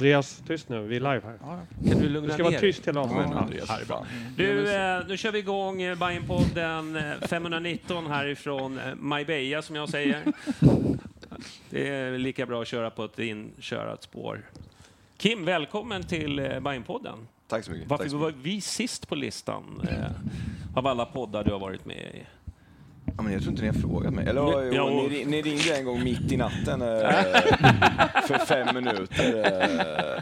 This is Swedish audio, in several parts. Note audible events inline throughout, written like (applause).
Andreas, tyst nu. Vi är live här. Kan du Du lugna ska ner vara tyst hela Ja, avsnittet. är bra. fan. Du, eh, nu kör vi igång eh, Bajenpodden eh, 519 härifrån eh, Marbella, som jag säger. (laughs) Det är lika bra att köra på ett inkörat spår. Kim, välkommen till eh, Bajenpodden. Tack så mycket. Varför Tack så var mycket. vi sist på listan eh, av alla poddar du har varit med i? Ja, men jag tror inte ni har frågat mig. Eller Jo. jo, ni, ni ringde en gång mitt i natten eh, (laughs) för fem minuter.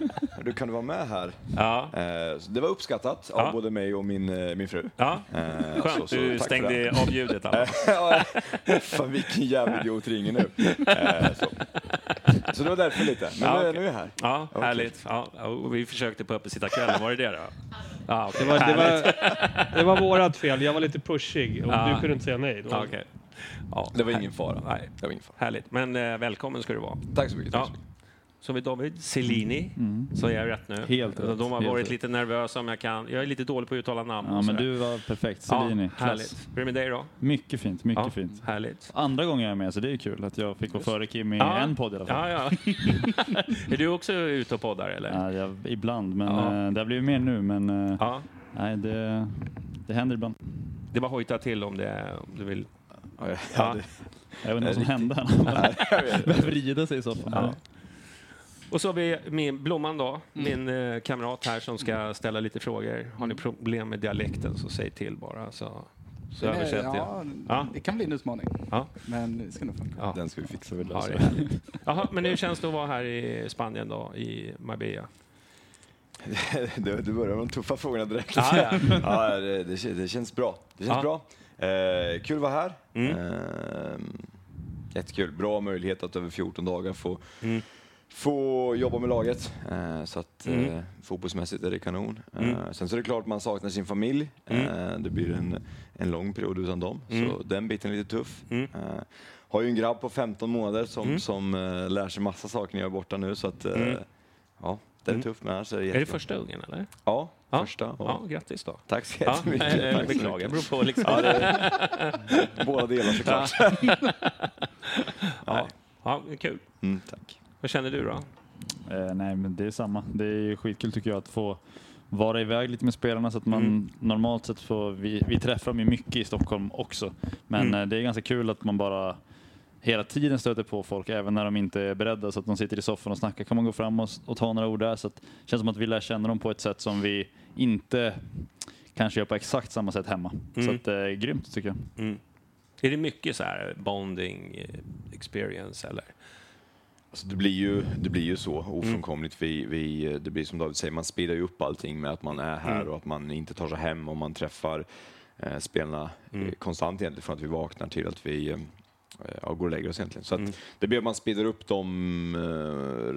Eh, du kan du vara med här? Ja, Eh, det var uppskattat av Ja. både mig och min, min fru. ja. Skönt. så- så Du stängde av ljudet. (laughs) Ja, Fan vilken jävla idiot ringer nu. Så. så det var därför lite. Men Ja, nu, är- okej. nu är jag här. Ja, Okej. härligt. Ja, vi försökte på uppesittarkvällen, var det det då? Ja, Det var, det, var, det var vårat fel. Jag var lite pushig och Ja. du kunde inte säga nej. Då. Ja, okej. Ja, Det var ingen fara. Nej. Det var ingen fara. Härligt. Men eh, välkommen ska du vara. Tack så mycket. Tack Ja. så mycket. Så har vi David Cellini, så är jag rätt nu. Helt rätt, De har varit rätt. lite nervösa om jag kan. Jag är lite dålig på att uttala namn. Ja, men du var perfekt. ja, Celini. Härligt. Hur är det med dig då? Mycket fint, mycket ja, fint. Härligt. Andra gången jag är med, så det är kul att jag fick gå före Kim i Ja. en podd i alla fall. Ja, ja. (laughs) är du också ute och poddar eller? Ja, jag, ibland, men Ja. eh, det har blivit mer nu. Men eh, Ja. nej, det, det händer ibland. Det var hojta till om, det, om du vill. Ja, ja, Ja. det- Jag vet inte vad som hände. Han började vrida sig i soffan. Och så har vi min Blomman då, min eh, kamrat här som ska ställa lite frågor. Har ni problem med dialekten så säg till bara så, så är- översätter jag. ja, Ja. Det kan bli en utmaning, Ja. men det ska nog funka. Ja. Den ska vi fixa. Vi Ja, det. Jaha, men hur känns det att vara här i Spanien då, i Marbella? (laughs) Du, du börjar med de tuffa frågorna direkt. Ja, ja. (laughs) ja, det, det, det känns bra. Det känns Ja. bra. Eh, kul att vara här. Mm. Eh, jättekul. Bra möjlighet att över 14 dagar få, Mm. Få jobba med laget. Eh, så att Mm. eh, fotbollsmässigt är det kanon. Mm. Eh, sen så är det klart man saknar sin familj. Mm. Det blir en, en lång period utan dem. Mm. Så den biten är lite tuff. Mm. Har ju en grabb på 15 månader som, Mm. som lär sig massa saker när jag är borta nu. Så att, Mm. ja, det är Mm. tufft men annars är det Är det första ungen eller? Ja, Ja. första. och- Ja, grattis då. Tack så Ja, jättemycket. Tack så beklagar, mycket. beror på liksom. Ja, det, båda delar såklart. Ja, (laughs) ja det är kul. Mm, tack. Vad känner du då? Eh, nej, men det är samma. Det är ju skitkul tycker jag att få vara iväg lite med spelarna så att man Mm. normalt sett får, vi, vi träffar dem ju mycket i Stockholm också. Men Mm. eh, det är ganska kul att man bara hela tiden stöter på folk, även när de inte är beredda, så att de sitter i soffan och snackar. Kan man gå fram och, och ta några ord där, så att det känns som att vi lär känna dem på ett sätt som vi inte kanske gör på exakt samma sätt hemma. Så Mm. att, eh, grymt tycker jag. Mm. Är det mycket så här bonding eh, experience eller? Alltså det, blir ju, det blir ju så ofrånkomligt. Vi, vi, det blir som David säger, man speedar ju upp allting med att man är här Mm. och att man inte tar sig hem och man träffar eh, spelarna Mm. eh, konstant egentligen från att vi vaknar till att vi, eh, ja, går och lägger oss egentligen. Så Mm. att det blir man speedar upp de eh,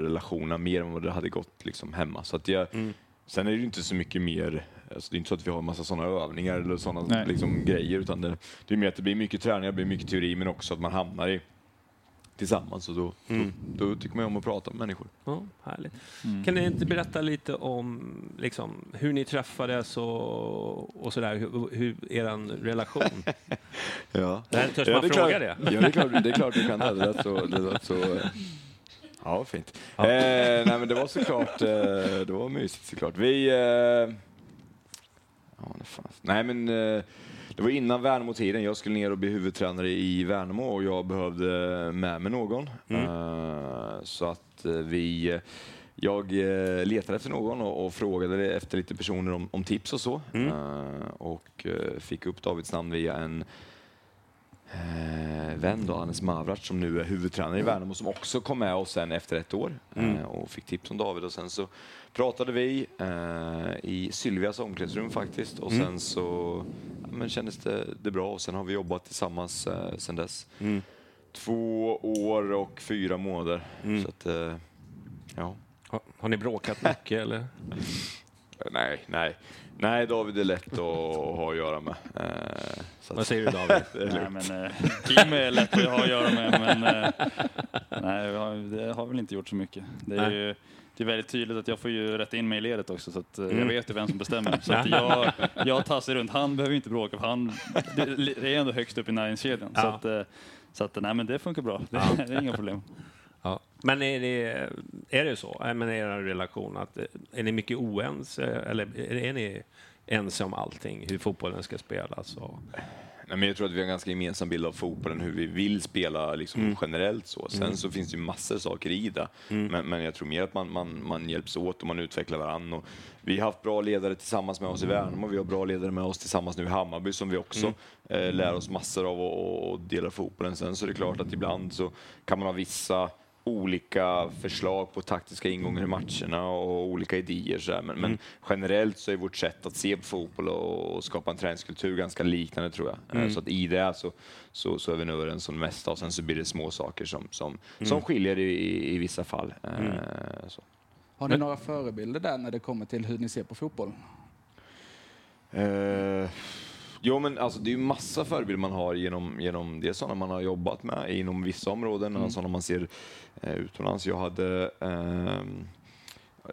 relationerna mer än vad det hade gått liksom, hemma. Så att jag, Mm. Sen är det ju inte så mycket mer, alltså det är inte så att vi har en massa sådana övningar eller sådana liksom, grejer, utan det, det är mer att det blir mycket träning, det blir mycket teori, men också att man hamnar i tillsammans och då, Mm. då, då tycker man ju om att prata med människor. Ja, härligt. Mm. Kan ni inte berätta lite om liksom, hur ni träffades och, och sådär, hur, hur er relation? (laughs) Ja. Det här törs Ja, man det är fråga klart, det? Ja, det är klart, det är klart du kan (laughs) det. Lät så, det lät så, eh, ja, fint. Ja. Eh, nej, men det var såklart, eh, det var mysigt såklart. Vi, eh, ja, det fanns, nej men eh, det var innan Värnamo-tiden. Jag skulle ner och bli huvudtränare i Värnamo och jag behövde med mig någon. Mm. Eh, så att eh, vi, jag eh, letade efter någon och, och frågade efter lite personer om, om tips och så. Mm. Och fick upp Davids namn via en eh, vän då, Anes Mavrac som nu är huvudtränare i Värnamo som också kom med oss sen efter ett år Mm. och fick tips om David och sen så pratade vi eh, i Sylvias omklädningsrum faktiskt och Mm. sen så ja, men kändes det, det bra och sen har vi jobbat tillsammans eh, sen dess. Mm. Två år och fyra månader. Mm. Så att, eh, ja. Har, har ni bråkat mycket (laughs) eller? Nej, nej. Nej, David är lätt att ha att göra med. Eh, så Vad att, säger du David? (laughs) det är Nej, lugnt. men, eh, Kim är lätt att ha att göra med, men eh, nej, vi har- det har väl inte gjort så mycket. Det är, Nej. ju, det är väldigt tydligt att jag får ju rätta in mig i ledet också, så att, eh, Mm. jag vet ju vem som bestämmer. Så att (laughs) jag, jag tassar runt, han behöver inte bråka, för han det är ändå högst upp i näringskedjan. Så Ja. att, eh, så att, nej, men det funkar bra, det, Ja. (laughs) det är inga problem. Ja. Men är det, är det så, äh, men er relation, att eh, är ni mycket oense eller är är ni ense om allting, hur fotbollen ska spelas? Och, Nej, men jag tror att vi har en ganska gemensam bild av fotbollen, hur vi vill spela liksom, Mm. generellt. så. Sen Mm. så finns det ju massor saker i det. Mm. Men, men jag tror mer att man, man, man hjälps åt och man utvecklar varandra. Och vi har haft bra ledare tillsammans med oss i Värnamo, vi har bra ledare med oss tillsammans nu i Hammarby som vi också Mm. eh, lär oss massor av och, och delar fotbollen. Sen så är det klart att ibland så kan man ha vissa olika förslag på taktiska ingångar i matcherna och olika idéer. Så. Men, men Mm. generellt så är vårt sätt att se på fotboll och, skapa en träningskultur ganska liknande tror jag. Eh, Mm. Så att i det så, så, så är vi nog överens om det mesta och sen så blir det små saker som, som, Mm. som skiljer i, i, vissa fall. Eh, Mm. Så. Har ni några förebilder där när det kommer till hur ni ser på fotboll? Eh, jo, men alltså, det är ju massa förebilder man har genom, genom det sådana man har jobbat med inom vissa områden, Mm. sådana man ser eh, utomlands. Jag hade ehm,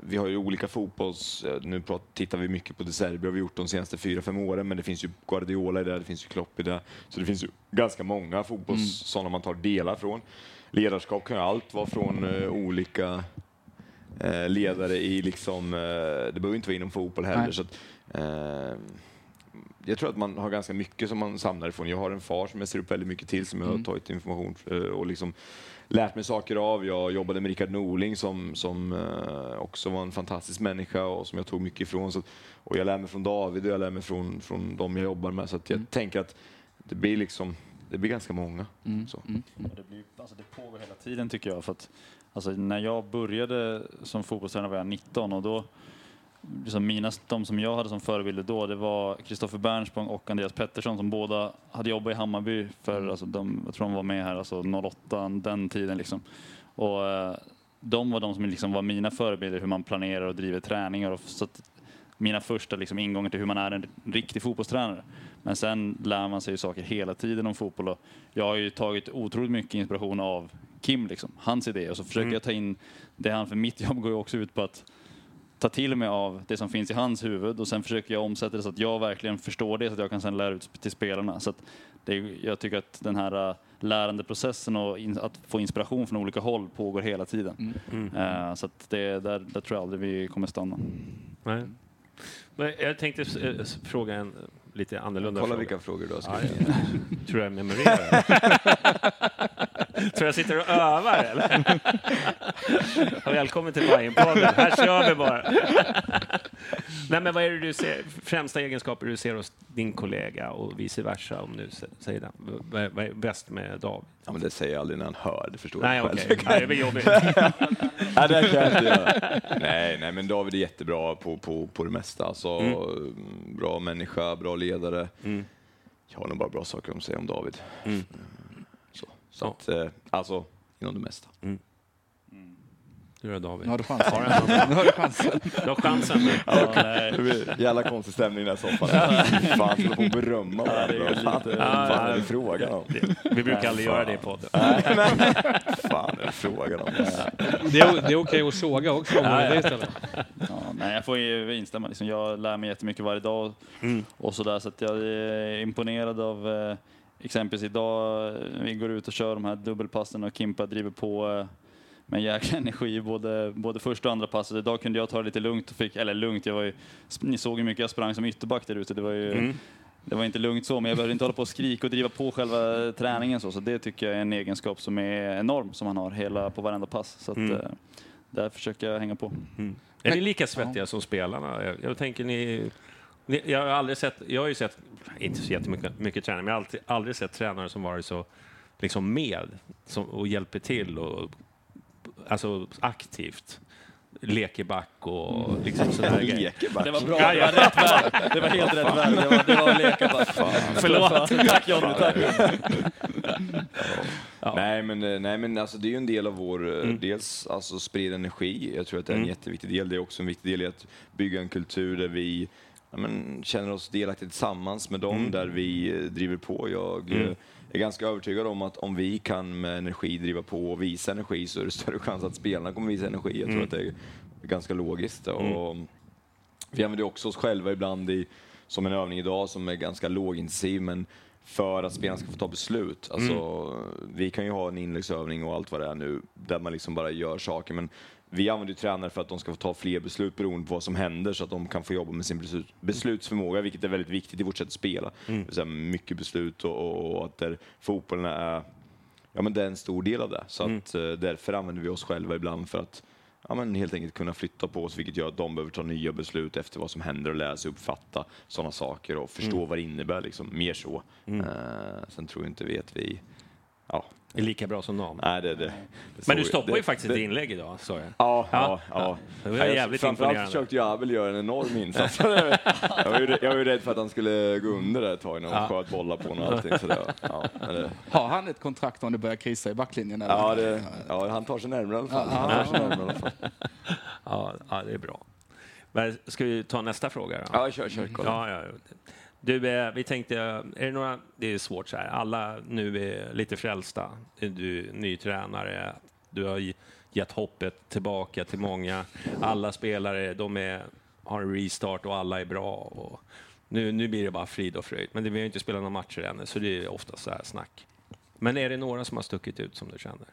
vi har ju olika fotbolls... eh, Nu prat, tittar vi mycket på De Serbi, har vi gjort de senaste fyra, fem åren, men det finns ju Guardiola i det, det finns ju Klopp i det. Så det finns ju ganska många fotbolls, Mm. sådana man tar delar från. Ledarskap kan ju allt vara från eh, olika eh, ledare i liksom, eh, det behöver inte vara inom fotboll heller. Nej. Så att, eh, jag tror att man har ganska mycket som man samlar ifrån. Jag har en far som jag ser upp väldigt mycket till, som jag Mm. har tagit information eh, och liksom lärt mig saker av. Jag jobbade med Rickard Norling som, som eh, också var en fantastisk människa och som jag tog mycket ifrån. Så, och jag lär mig från David och jag lär mig från, från de jag jobbar med. Så att jag Mm. tänker att det blir liksom, det blir ganska många. Mm. Så. Mm. Och Det, blir, alltså det pågår hela tiden tycker jag. För att, alltså, när jag började som fotbollstränare var jag 19 och då liksom mina, de som jag hade som förebilder då, det var Kristoffer Bernspång och Andreas Pettersson som båda hade jobbat i Hammarby för, alltså, de, jag tror de var med här, alltså 08, den tiden liksom. Och eh, de var de som liksom var mina förebilder, hur man planerar och driver träningar. Och, så att, mina första liksom, ingångar till hur man är en riktig fotbollstränare. Men sen lär man sig ju saker hela tiden om fotboll och jag har ju tagit otroligt mycket inspiration av Kim, liksom, hans idé och så försöker Mm. jag ta in det han, för mitt jobb går ju också ut på att ta till mig av det som finns i hans huvud och sen försöker jag omsätta det så att jag verkligen förstår det så att jag kan sen lära ut till spelarna. Så att det jag tycker att den här äh, lärandeprocessen och in, att få inspiration från olika håll pågår hela tiden. Mm. Eh, så att det, där, där tror jag aldrig vi kommer stanna. Nej. Men jag tänkte s- fråga en lite annorlunda Kolla fråga. vilka frågor du har Ja, skrivit. jag tror jag memorerar. (laughs) (laughs) tror jag sitter och övar eller? Välkommen till Bajenpodden. Här kör vi bara. Nej, men vad är det du ser, främsta egenskaper du ser hos din kollega och vice versa om du säger det? Vad är- bäst med David? Ja, men det säger jag aldrig när han hör, det förstår Nej, jag själv. Nej, det blir jobbigt. (laughs) Nej, det kan jag inte göra. Nej, nej, men David är jättebra på, på, på det mesta. Alltså, Mm. Bra människa, bra ledare. Mm. Jag har nog bara bra saker att säga om David. Mm. Så, Så att, eh, alltså, inom det mesta. Du då David? Nu har du chansen. Har du en- Nu har du chansen. Du har chansen nu. Ja, nej. Det blir jävla konstig stämning i den här soffan. Fan, ska på att berömma varandra. Fan, vad fan är det frågan om? Vi brukar aldrig göra det i podden. fan är det frågan om? Det är, det är okej att såga också om man vill det istället. Ja, nej, jag får ju instämma. Liksom, jag lär mig jättemycket varje dag Mm. och sådär, så att jag är imponerad av eh, exempelvis idag, eh, vi går ut och kör de här dubbelpassen och Kimpa driver på eh, med jäkla (laughs) energi både, både första och andra passet. Idag kunde jag ta det lite lugnt, och fick, eller lugnt, jag var ju, ni såg hur mycket jag sprang som ytterback där ute. Det var ju Mm. det var inte lugnt så, men jag behövde inte hålla på och skrika och driva på själva träningen så, så det tycker jag är en egenskap som är enorm som han har hela, på varenda pass. Så att, Mm. eh, där försöker jag hänga på. Är ni lika svettiga som spelarna? Jag, jag tänker ni... Jag har aldrig sett, jag har ju sett, inte så jättemycket mycket träning, men jag har alltid, aldrig sett tränare som varit så liksom med som, och hjälper till och alltså aktivt. Leker back och liksom sådär. Lekeback. Det var bra, det var rätt värld. Det var helt rätt värld. Det var, det var att leka bara. Förlåt. Tack Johnny, tack. Nej, men, eh, nej, men alltså, det är ju en del av vår, eh, Mm. dels alltså, sprida energi. Jag tror att det är en jätteviktig del. Det är också en viktig del i att bygga en kultur där vi ja, men, känner oss delaktiga tillsammans med dem, Mm. där vi eh, driver på. Jag eh, är ganska övertygad om att om vi kan med energi driva på och visa energi så är det större chans att spelarna kommer visa energi. Jag tror Mm. att det är ganska logiskt. Och, vi använder också oss själva ibland i, som en övning idag som är ganska lågintensiv, men för att spelarna ska få ta beslut. Alltså, Vi kan ju ha en inläggsövning och allt vad det är nu, där man liksom bara gör saker, men vi använder ju tränare för att de ska få ta fler beslut beroende på vad som händer, så att de kan få jobba med sin beslut, beslutsförmåga, vilket är väldigt viktigt i vårt sätt att spela. Det vill säga mycket beslut och, och, och att där fotbollen är Ja, men det är en stor del av det. Så att, eh, därför använder vi oss själva ibland för att ja, men helt enkelt kunna flytta på oss, vilket gör att de behöver ta nya beslut efter vad som händer och lära sig uppfatta sådana saker och förstå vad det innebär. Liksom. Mer så. Eh, sen tror jag inte vi att vi... Ja, Är lika bra som någon. nej, det, det, det Men du det- ju faktiskt det, ett inlägg idag, sa jag. Ja, ja, Ja. ja. Det var Ja, jag- jävligt Framförallt försökte ju Abel göra en enorm insats. jag, var ju, jag var ju rädd för att han skulle gå under där ett tag när de sköt bollar på honom och allting. Så det, ja, men det, Har han ett kontrakt om det börjar krisa i backlinjen? Eller? ja, det, ja, han tar sig närmare i alla fall. Han tar sig närmare i alla fall. Ja, ja, det är bra. Ska vi ta nästa fråga? Då? Ja, kör, kör. Kolla. Ja, ja. Du, eh, vi tänkte, är det några, det är svårt så här, alla nu är lite frälsta. Du är ny tränare, du har gett hoppet tillbaka till många. Alla spelare, de är, har en restart och alla är bra. Och nu, nu blir det bara frid och fröjd. Men det, vi har ju inte spelat några matcher ännu, så det är ofta så här snack. Men är det några som har stuckit ut som du känner?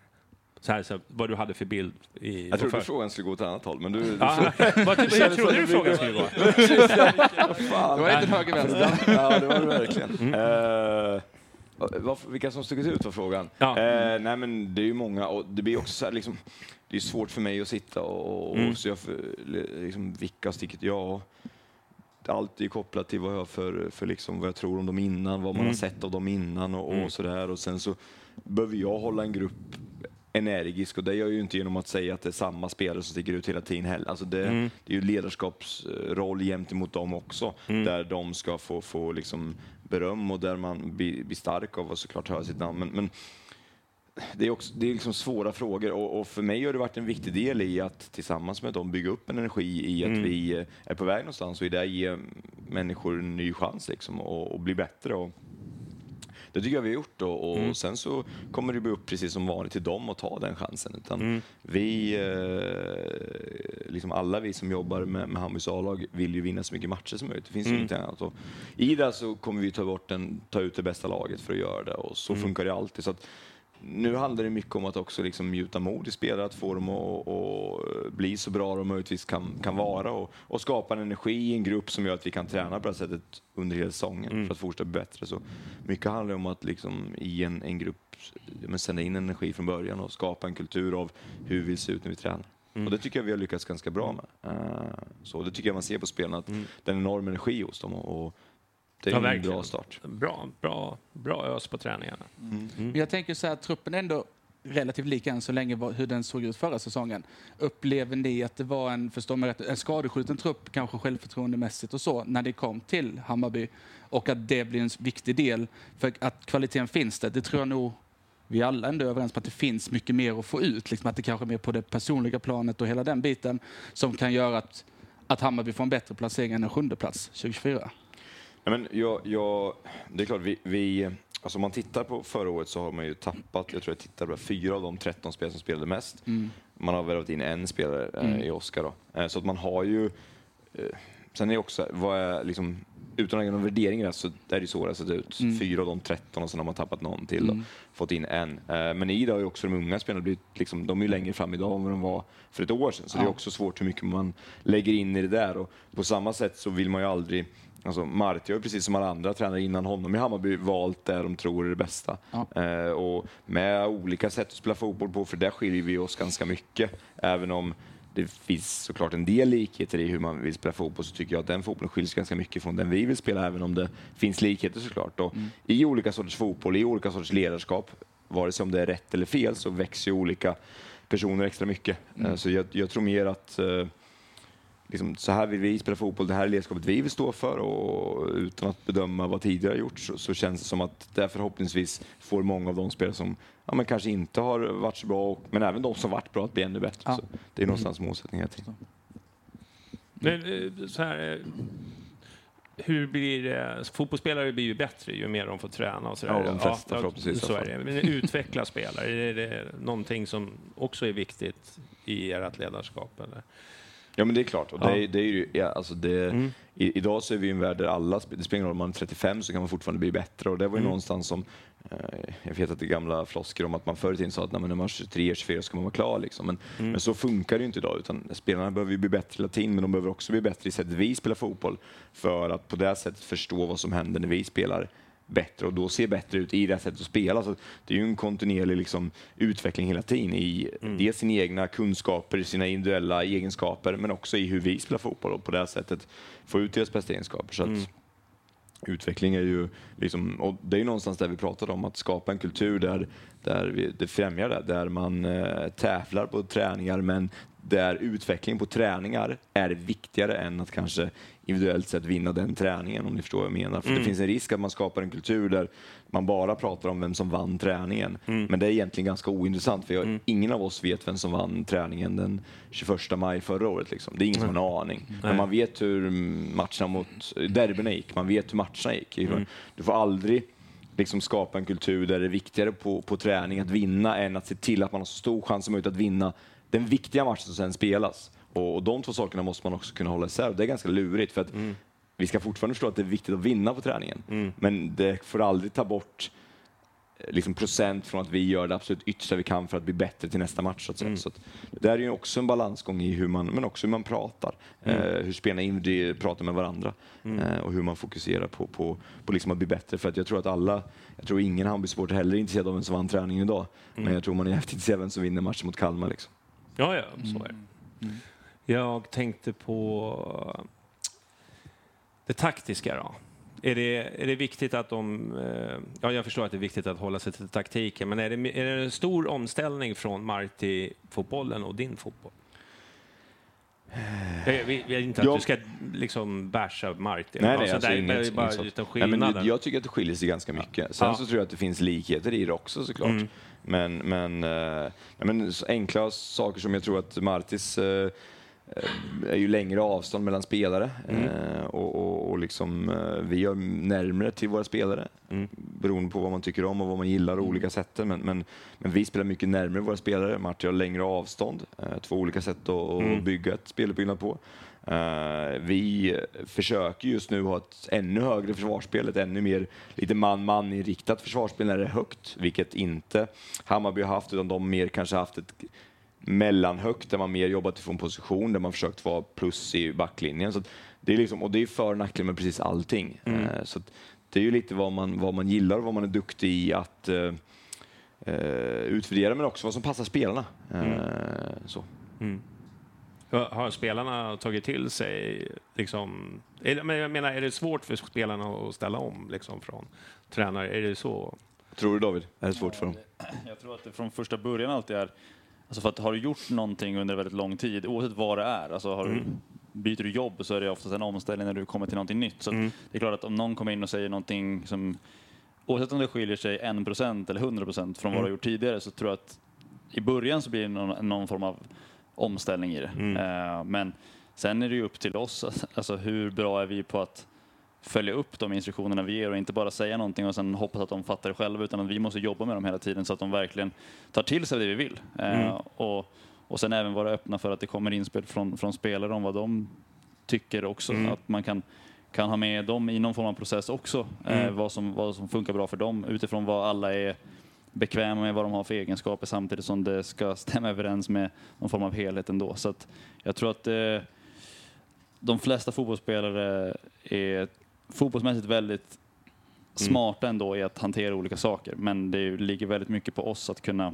Så här, så, vad du hade för bild i... Jag trodde för- frågan skulle gå åt ett annat håll, men du... du (laughs) (laughs) Ja, vad typ- hur trodde du frågan skulle gå? Det var lite höger vänster. ja, det var det verkligen. Eh, vad, vilka som stuckit ut var frågan. Ja. Eh, nej, men det är ju många och det blir också så här, liksom, det är svårt för mig att sitta och, och Mm. så jag för, liksom, vilka sticket ja. Allt är kopplat till vad jag för, för liksom, vad jag tror om dem innan, vad man Mm. har sett av dem innan och, och sådär. Och sen så behöver jag hålla en grupp energisk och det gör jag ju inte genom att säga att det är samma spelare som sticker ut hela tiden heller. Alltså det, Mm. det är ju ledarskapsroll gentemot dem också, där de ska få, få liksom beröm och där man blir, blir stark av att såklart höra sitt namn. Men, men det är, också, det är liksom svåra frågor och, och för mig har det varit en viktig del i att tillsammans med dem bygga upp en energi i att Mm. vi är på väg någonstans och i det ge människor en ny chans liksom och, och bli bättre. Och, det tycker jag vi har gjort och, och Mm. sen så kommer det bli upp precis som vanligt till dem att ta den chansen. Utan Mm. Vi, eh, liksom alla vi som jobbar med, med Hammarbys A-lag vill ju vinna så mycket matcher som möjligt. Det finns ju Mm. ingenting annat. Och I det så kommer vi ta, bort den, ta ut det bästa laget för att göra det och så Mm. funkar det alltid. Så att, nu handlar det mycket om att också liksom gjuta mod i spelare, att få dem att, att bli så bra de möjligtvis kan, kan vara och, och skapa en energi i en grupp som gör att vi kan träna på det här sättet under hela säsongen Mm. för att fortsätta bli bättre. Så mycket handlar om att liksom i en, en grupp men sända in energi från början och skapa en kultur av hur vi vill se ut när vi tränar. Mm. Och det tycker jag vi har lyckats ganska bra med. Eh, så det tycker jag man ser på spelarna, att det är en enorm energi hos dem och, och det är Mm. Ja, en verkligen. bra start. Bra, bra, bra ös på träningarna. Men jag tänker så här, truppen är ändå relativt lik än så länge hur den såg ut förra säsongen. Upplever ni att det var en, förstår mig rätt, en skadeskjuten trupp, kanske självförtroendemässigt och så, när det kom till Hammarby? Och att det blir en viktig del, för att kvaliteten finns där, det tror jag nog vi alla ändå är överens på att det finns mycket mer att få ut. Liksom att det kanske är mer på det personliga planet och hela den biten som kan göra att, att Hammarby får en bättre placering än en sjunde plats 2024. Ja, men jag, jag, det är klart, vi, vi, alltså om man tittar på förra året så har man ju tappat, jag tror jag tittade på fyra av de 13 spelare som spelade mest. Man har värvat in en spelare eh, i Oskar. då. Eh, så att man har ju... Eh, sen är det också, vad är liksom, utan att lägga någon värdering det så är det ju så det har sett ut. Fyra av de 13 och sen har man tappat någon till och fått in en. Eh, men i det har ju också de unga spelarna blivit, liksom, de är ju längre fram idag än vad de var för ett år sedan. Så det är också svårt hur mycket man lägger in i det där. Och på samma sätt så vill man ju aldrig Alltså Marti har ju precis som alla andra tränare innan honom i Hammarby valt det de tror är det bästa. Eh, och med olika sätt att spela fotboll på, för där skiljer vi oss ganska mycket. Även om det finns såklart en del likheter i hur man vill spela fotboll så tycker jag att den fotbollen skiljer sig ganska mycket från den vi vill spela, även om det finns likheter såklart. Och I olika sorters fotboll, i olika sorters ledarskap, vare sig om det är rätt eller fel, så växer ju olika personer extra mycket. Eh, Så jag, jag tror mer att eh, liksom, så här vill vi spela fotboll, det här är ledarskapet vi vill stå för och utan att bedöma vad tidigare har gjort så, så känns det som att det förhoppningsvis får många av de spelare som ja, men kanske inte har varit så bra, och, men även de som varit bra att bli ännu bättre. Ja. Så det är någonstans målsättningen. Men, eh, så här, eh, hur blir det? Fotbollsspelare blir ju bättre ju mer de får träna och så Ja, de flesta förhoppningsvis i Så är det. Men utveckla spelare, är det någonting som också är viktigt i ert ledarskap? Eller? Ja men det är klart. Och det, Ja. är, det är ju, ja, alltså det, i, idag så är vi i en värld där alla, det spelar ingen roll om man är 35 så kan man fortfarande bli bättre. Och det var ju någonstans som, eh, jag vet att det är gamla flosker om att man förr i tiden sa att när man är 23, 24 ska man vara klar. Liksom. Men, men så funkar det ju inte idag. Utan spelarna behöver ju bli bättre hela tiden, men de behöver också bli bättre i sättet vi spelar fotboll. För att på det sättet förstå vad som händer när vi spelar bättre och då se bättre ut i det sättet att spela. Så det är ju en kontinuerlig liksom, utveckling hela tiden i dels sina egna kunskaper, sina individuella egenskaper, men också i hur vi spelar fotboll och på det sättet få ut deras bästa egenskaper. Så att, Utveckling är ju, liksom, och det är ju någonstans där vi pratade om, att skapa en kultur där, där vi, det främjar det, där man eh, tävlar på träningar men där utveckling på träningar är viktigare än att kanske individuellt sett vinna den träningen, om ni förstår vad jag menar. För det finns en risk att man skapar en kultur där man bara pratar om vem som vann träningen. Men det är egentligen ganska ointressant, för jag, ingen av oss vet vem som vann träningen den 21 maj förra året. Liksom. Det är ingen som har en aning. Men man vet hur matcherna mot derbyna gick, man vet hur matcherna gick. Du får aldrig liksom skapa en kultur där det är viktigare på, på träning att vinna än att se till att man har så stor chans som möjligt att vinna den viktiga matchen som sen spelas. Och, och de två sakerna måste man också kunna hålla isär. Det är ganska lurigt för att vi ska fortfarande förstå att det är viktigt att vinna på träningen. Men det får aldrig ta bort eh, liksom procent från att vi gör det absolut yttersta vi kan för att bli bättre till nästa match. Så att säga. Så att det där är ju också en balansgång i hur man, men också hur man pratar. Eh, hur spelarna pratar med varandra eh, och hur man fokuserar på, på, på liksom att bli bättre. För att jag tror att alla, jag tror ingen Hammarby-supporter heller är intresserad av vem som vann träningen idag. Men jag tror man är jävligt intresserad av vem som vinner matchen mot Kalmar. Liksom. Ja, ja, så är det. Jag tänkte på det taktiska då. Är det, är det viktigt att de... eh, Ja, jag förstår att det är viktigt att hålla sig till taktiken, men är det, är det en stor omställning från Marti-fotbollen och din fotboll? Jag vill jag vill inte att Ja. du ska liksom basha Marti. Nej, nej, Alltså, alltså inget, bara utan Nej, men jag tycker att det skiljer sig ganska mycket. Sen Ja. så tror jag att det finns likheter i det också såklart. Mm. Men, men, eh, men enkla saker som jag tror att Martis eh, eh, är ju längre avstånd mellan spelare Mm. eh, och, och, och liksom, eh, vi gör närmare till våra spelare Mm. beroende på vad man tycker om och vad man gillar och olika sätten. Men, men, men vi spelar mycket närmare våra spelare. Marti har längre avstånd, eh, två olika sätt att, Mm. bygga ett speluppbyggnad på. Eh, vi försöker just nu ha ett ännu högre försvarsspel, ett ännu mer lite man-man inriktat försvarsspel när det är högt, vilket inte Hammarby har haft, utan de mer kanske haft ett mellanhögt där man mer jobbat från position, där man försökt vara plus i backlinjen. Så att det är liksom, och det är för och nackdel med precis allting. Eh, så att det är ju lite vad man, vad man gillar och vad man är duktig i att eh, eh, utvärdera, men också vad som passar spelarna. Eh, så. Har spelarna tagit till sig, liksom, men jag menar, är det svårt för spelarna att ställa om liksom, från tränare? Är det så? Tror du David? Är det svårt för dem? Jag tror att det från första början alltid är, alltså för att har du gjort någonting under väldigt lång tid, oavsett vad det är, alltså har du, byter du jobb så är det oftast en omställning när du kommer till någonting nytt. Så att det är klart att om någon kommer in och säger någonting som oavsett om det skiljer sig 1% eller 100% från vad du har gjort tidigare så tror jag att i början så blir det någon, någon form av omställning i det. Eh, men sen är det ju upp till oss, alltså hur bra är vi på att följa upp de instruktionerna vi ger och inte bara säga någonting och sen hoppas att de fattar det själva utan att vi måste jobba med dem hela tiden så att de verkligen tar till sig det vi vill. Eh, och, och sen även vara öppna för att det kommer inspel från, från spelare om vad de tycker också. Att man kan, kan ha med dem i någon form av process också, eh, vad, som, vad som funkar bra för dem utifrån vad alla är bekväma med vad de har för egenskaper samtidigt som det ska (laughs) stämma överens med någon form av helhet ändå. Så att jag tror att eh, de flesta fotbollsspelare är fotbollsmässigt väldigt smarta ändå i att hantera olika saker. Men det ligger väldigt mycket på oss att kunna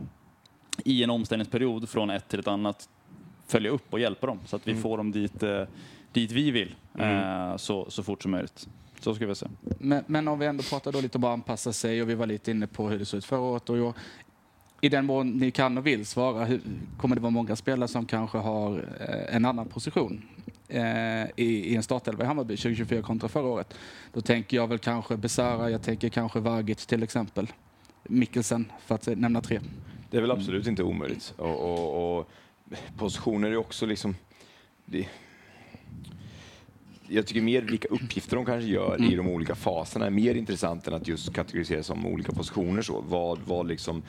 i en omställningsperiod från ett till ett annat följa upp och hjälpa dem så att vi får dem dit, eh, dit vi vill eh, så, så fort som möjligt. Så ska vi säga. Men, men om vi ändå pratar då lite om att anpassa sig och vi var lite inne på hur det såg ut förra året. Och jag, I den mån ni kan och vill svara, hur, kommer det vara många spelare som kanske har eh, en annan position eh, i, i en startelva i Hammarby 2024 kontra förra året? Då tänker jag väl kanske Besara, jag tänker kanske Vagic till exempel. Mikkelsen, för att nämna tre. Det är väl absolut inte omöjligt. Och, och, och positioner är också liksom... Det, jag tycker mer vilka uppgifter de kanske gör i de olika faserna är mer intressant än att just kategorisera som olika positioner. Så. Vad, vad liksom,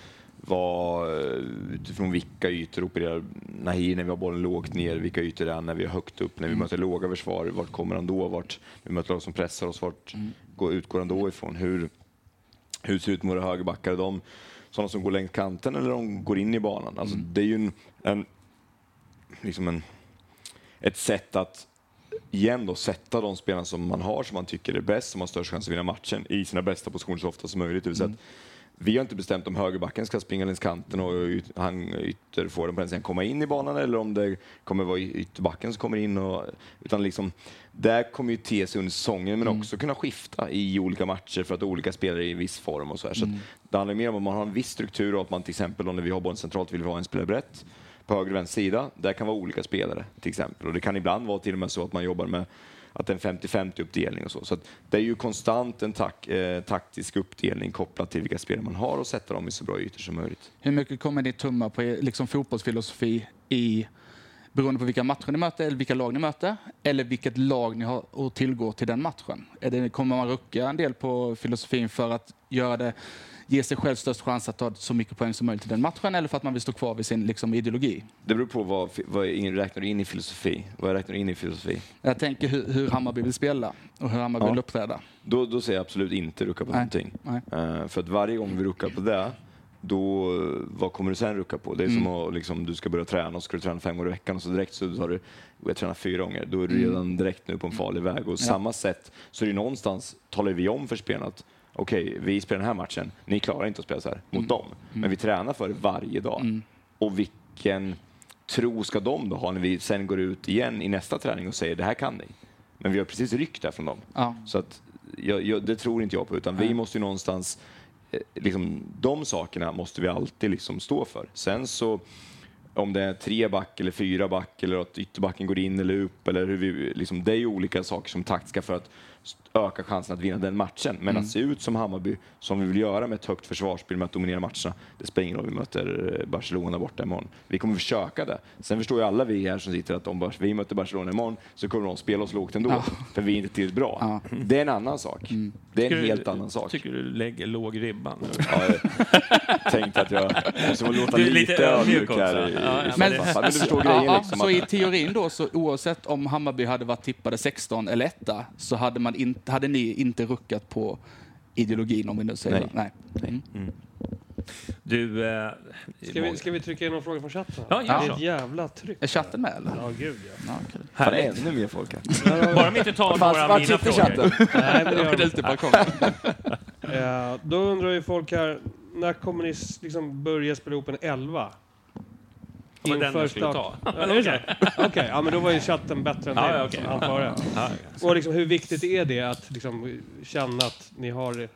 vad, eh, utifrån vilka ytor opererar Nahir när vi har bollen lågt ner? Vilka ytor är han när vi är högt upp? När vi möter låga försvar, vart kommer han då? Vart, vi möter lag som pressar oss, vart går, utgår han då ifrån? Hur, hur ser det ut med våra högerbackar? Är de sådana som går längs kanten eller de går in i banan? Alltså, Det är ju en, en, liksom en, ett sätt att igen då sätta de spelarna som man har, som man tycker är bäst, som har störst chans att vinna matchen, i sina bästa positioner så ofta som möjligt. Det vill säga att vi har inte bestämt om högerbacken ska springa längs kanten och yt- han ytter får den på den sidan komma in i banan eller om det kommer vara ytterbacken som kommer in. Och, utan liksom, där kommer ju te sig under säsongen men också kunna skifta i olika matcher för att olika spelare är i viss form och så här. Så att det handlar mer om att man har en viss struktur och att man till exempel om när vi har bollen centralt vill vi ha en spelare brett på höger och vänster sida. Där kan vara olika spelare till exempel. Och det kan ibland vara till och med så att man jobbar med att det är en 50-50 uppdelning och så. Så att det är ju konstant en tak, eh, taktisk uppdelning kopplat till vilka spelare man har och sätta dem i så bra ytor som möjligt. Hur mycket kommer ni tumma på er liksom, fotbollsfilosofi i beroende på vilka matcher ni möter eller vilka lag ni möter eller vilket lag ni har att tillgå till den matchen? Är det, kommer man rucka en del på filosofin för att göra det, ge sig själv störst chans att ta så mycket poäng som möjligt i den matchen eller för att man vill stå kvar vid sin liksom, ideologi? Det beror på vad, vad in- räknar du in i filosofi. Vad räknar in i filosofi? Jag tänker hur, hur Hammarby vill spela och hur Hammarby Ja. vill uppträda. Då, då säger jag absolut inte rucka på Nej. någonting. Nej. Eh, för att varje gång vi ruckar på det, då, vad kommer du sen rucka på? Det är som att liksom, du ska börja träna och ska du träna fem gånger i veckan och så direkt så har du, jag tränar fyra gånger, då är du redan direkt nu på en farlig väg. Och samma sätt så är det någonstans, talar vi om för spelarna att okej, vi spelar den här matchen, ni klarar inte att spela så här mot dem, men vi tränar för det varje dag. Och vilken tro ska de då ha när vi sen går ut igen i nästa träning och säger det här kan ni? Men vi har precis ryckt det från dem. Ja. Så att, jag, jag, det tror inte jag på, utan vi måste ju någonstans, eh, liksom, de sakerna måste vi alltid liksom stå för. Sen så, om det är tre back eller fyra back eller att ytterbacken går in eller upp, eller hur vi, liksom, det är ju olika saker som taktiska för att s- öka chansen att vinna den matchen. Men att se ut som Hammarby, som vi vill göra med ett högt försvarsspel, med att dominera matcherna, det spelar ingen roll om vi möter eh, Barcelona borta imorgon. Vi kommer försöka det. Sen förstår ju alla vi här som sitter att om vi möter Barcelona imorgon så kommer de spela oss lågt ändå, för vi är inte tillräckligt bra. Ja. Det är en annan sak. Det är Tycker en du- helt annan sak. Tycker du lägger låg ribban? Ja, jag tänkte att jag måste låta Du är lite, lite ödmjuk här. i- Ja, i ja, men Men du förstår Ja, grejen ja, liksom. så att- i teorin då, så oavsett om Hammarby hade varit tippade 16 eller 1 så hade, man inte, hade ni inte ruckat på ideologin om vi nu säger Nej. Nej. Du... Eh, Ska vi, ska vi trycka in någon fråga från chatten? Ja, gör det är ett jävla tryck. Är chatten med eller? Ja, gud ja. Ja, okej. Fan, ännu mer folk här. Bara de inte tar några av mina frågor. Nej, men det gör de Ute på balkongen. Då undrar ju folk här, när kommer ni liksom börja spela ihop en elva? Det var den jag skulle ta. Ja? (laughs) Okej, ja, men då var ju chatten bättre än Ja, det. ja. Han före. Ja, Och liksom, hur viktigt är det att liksom, känna att ni har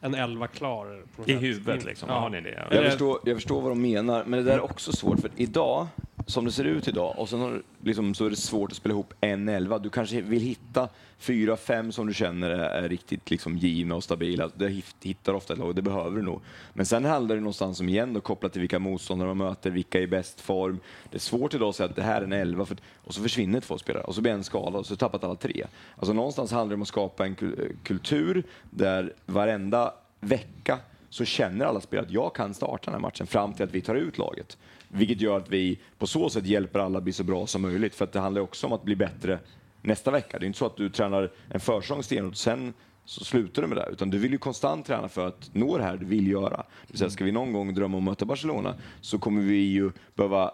en elva klar? I huvudet liksom, Ja. har ni det? Jag förstår, jag förstår vad de menar, men det där är också svårt. För idag, som det ser ut idag och sen har, liksom, så är det svårt att spela ihop en elva. Du kanske vill hitta fyra, fem som du känner är, är riktigt liksom, givna och stabila. Det hittar ofta ett lag och det behöver du nog. Men sen handlar det någonstans om igen då, kopplat till vilka motståndare man möter, vilka är i bäst form. Det är svårt idag att säga att det här är en elva för, och så försvinner två spelare och så blir en skadad och så har tappat alla tre. Alltså någonstans handlar det om att skapa en kultur där varenda vecka så känner alla spelare att jag kan starta den här matchen fram till att vi tar ut laget. Vilket gör att vi på så sätt hjälper alla att bli så bra som möjligt. För att det handlar också om att bli bättre nästa vecka. Det är inte så att du tränar en försäsong stenhårt och sen så slutar du med det. Utan du vill ju konstant träna för att nå det här du vill göra. Det vill säga, ska vi någon gång drömma om att möta Barcelona så kommer vi ju behöva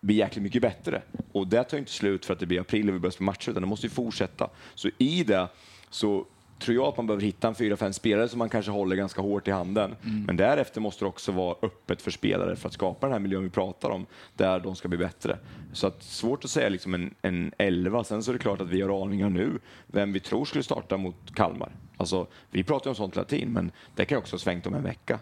bli jäkligt mycket bättre. Och det tar ju inte slut för att det blir april och vi börjar spela matcher, utan det måste ju fortsätta. Så i det så tror jag att man behöver hitta en fyra, fem spelare som man kanske håller ganska hårt i handen. Men därefter måste det också vara öppet för spelare för att skapa den här miljön vi pratar om, där de ska bli bättre. Så att, svårt att säga liksom en, en elva. Sen så är det klart att vi har aningar nu vem vi tror skulle starta mot Kalmar. Alltså, vi pratar ju om sånt hela tiden, men det kan också ha svängt om en vecka.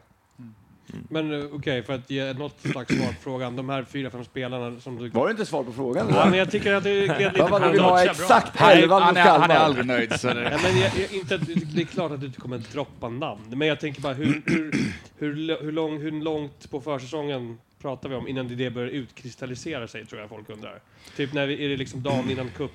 Men eh, okej, för att ge något slags svar på frågan. De här fyra, fem spelarna som du... Var det inte svar på frågan? Ja, men jag tycker att det gled lite Vad var det? Vi på- har exakt Han är, elva han, mot är, han är Kalmar. aldrig nöjd. Så det, Ja, men jag, jag, inte, att- det är klart att du inte kommer droppa namn, men jag tänker bara hur, hur, hur, hur, lång, hur långt på försäsongen pratar vi om innan det börjar utkristallisera sig, tror jag folk undrar. Typ när vi, är det liksom dagen innan cup,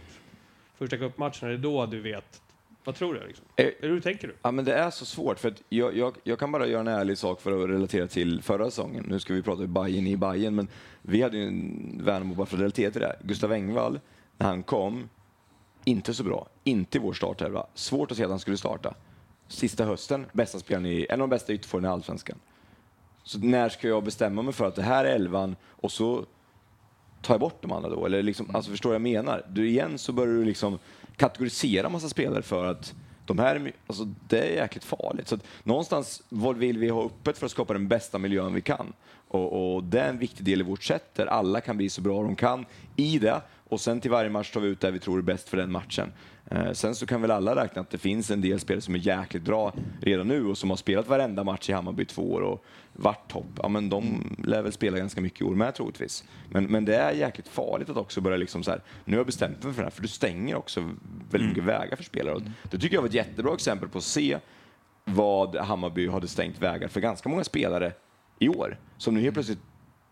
första cupmatchen, är det då du vet? Vad tror du? Liksom? Eh, Hur tänker du? Ja, men det är så svårt, för jag, jag, jag kan bara göra en ärlig sak för att relatera till förra säsongen. Nu ska vi prata Bayern i Bayern, men vi hade ju en Värnamo, bara för att relatera till det. Gustav Engvall, när han kom, inte så bra. Inte i vår startelva. Svårt att se att han skulle starta. Sista hösten, bästa spelaren i, en av de bästa ytterforwarderna i Allsvenskan. Så när ska jag bestämma mig för att det här är elvan och så tar jag bort de andra då? Eller liksom, alltså förstår jag menar? Du, igen så börjar du liksom kategorisera massa spelare för att de här, alltså, det är jäkligt farligt. Så att någonstans, vad vill vi ha öppet för att skapa den bästa miljön vi kan? Och, och det är en viktig del i vårt sätt där alla kan bli så bra de kan i det. Och sen till varje match tar vi ut det vi tror är bäst för den matchen. Eh, sen så kan väl alla räkna att det finns en del spelare som är jäkligt bra redan nu och som har spelat varenda match i Hammarby två år och varit topp. Ja, men de lär väl spela ganska mycket i år med troligtvis. Men, men det är jäkligt farligt att också börja liksom så här, nu har jag bestämt mig för det här, för du stänger också väldigt mycket vägar för spelare. Och det tycker jag var ett jättebra exempel på att se vad Hammarby hade stängt vägar för ganska många spelare i år, som nu helt plötsligt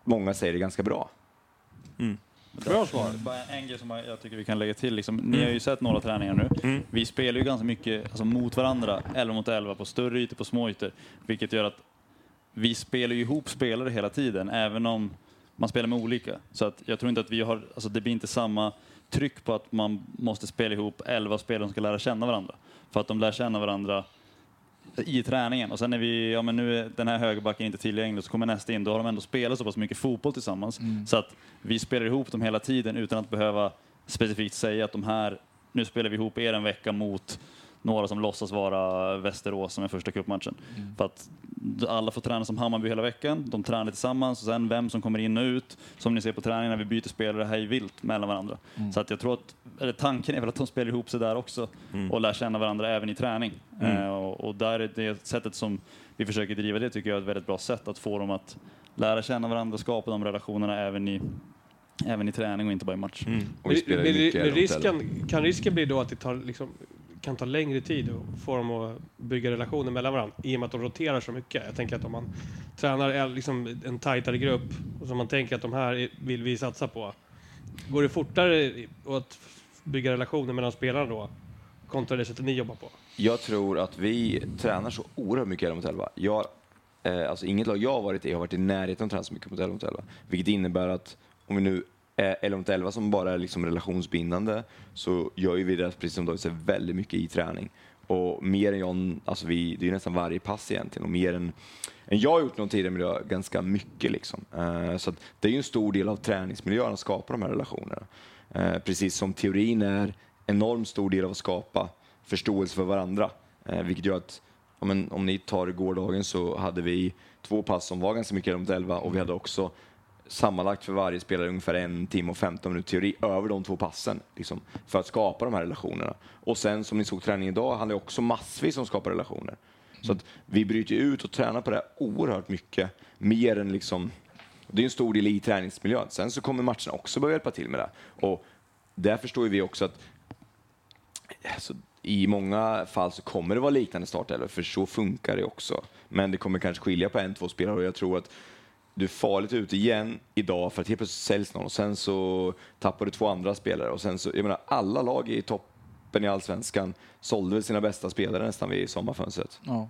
många säger är ganska bra. Bra svar. Bara en grej som jag tycker vi kan lägga till. Liksom, Ni har ju sett några träningar nu. Vi spelar ju ganska mycket alltså, mot varandra, 11 mot 11, på större ytor, på små ytor. Vilket gör att vi spelar ju ihop spelare hela tiden, även om man spelar med olika. Så att jag tror inte att vi har, alltså det blir inte samma tryck på att man måste spela ihop 11 spelare som ska lära känna varandra. För att de lär känna varandra i träningen. Och sen när vi, ja men nu är den här högerbacken inte tillgänglig, så kommer nästa in, då har de ändå spelat så pass mycket fotboll tillsammans. Så att vi spelar ihop dem hela tiden utan att behöva specifikt säga att de här, nu spelar vi ihop er en vecka mot några som låtsas vara Västerås som är första cupmatchen. För att alla får träna som Hammarby hela veckan, de tränar tillsammans och sen vem som kommer in och ut, som ni ser på träningen när vi byter spelare hej vilt mellan varandra. Så att jag tror att, eller tanken är väl att de spelar ihop sig där också och lär känna varandra även i träning. Eh, och, och där är det sättet som vi försöker driva det tycker jag är ett väldigt bra sätt att få dem att lära känna varandra och skapa de relationerna även i, även i träning och inte bara i match. Och vi Men, men, men risken, kan risken bli då att det tar, liksom, kan ta längre tid att få dem att bygga relationer mellan varandra i och med att de roterar så mycket? Jag tänker att om man tränar en- liksom, en tajtare grupp och som man tänker att de här vill vi satsa på, går det fortare att bygga relationer mellan spelarna då kontra det sättet ni jobbar på? Jag tror att vi tränar så oerhört mycket 11 mot 11. Jag, eh, alltså inget lag jag har varit i har varit i närheten av att träna så mycket mot 11 mot 11. Vilket innebär att om vi nu 11 mot 11 som bara är liksom relationsbindande så gör ju vi det, precis som David säger, väldigt mycket i träning. Och mer än jag, alltså vi, det är ju nästan varje pass egentligen och mer än, än jag har gjort någon tidigare miljö ganska mycket. Liksom. Uh, så att det är ju en stor del av träningsmiljön att skapa de här relationerna. Uh, precis som teorin är enormt stor del av att skapa förståelse för varandra. uh, vilket gör att om, en, om ni tar gårdagen så hade vi två pass som var ganska mycket mot 11 och vi hade också sammanlagt för varje spelare ungefär en timme och 15 minuter teori över de två passen liksom, för att skapa de här relationerna. Och sen som ni såg träningen idag handlar det också massvis om att skapa relationer. Så att vi bryter ut och tränar på det här oerhört mycket, mer än liksom Det är en stor del i träningsmiljön. Sen så kommer matcherna också behöva hjälpa till med det. Och där förstår ju vi också att alltså, i många fall så kommer det vara liknande startelvor, för så funkar det också. Men det kommer kanske skilja på en, två spelare och jag tror att du är farligt ute igen idag för att helt plötsligt säljs någon och sen så tappar du två andra spelare och sen så, jag menar alla lag i toppen i allsvenskan sålde väl sina bästa spelare nästan vid sommarfönstret. Ja.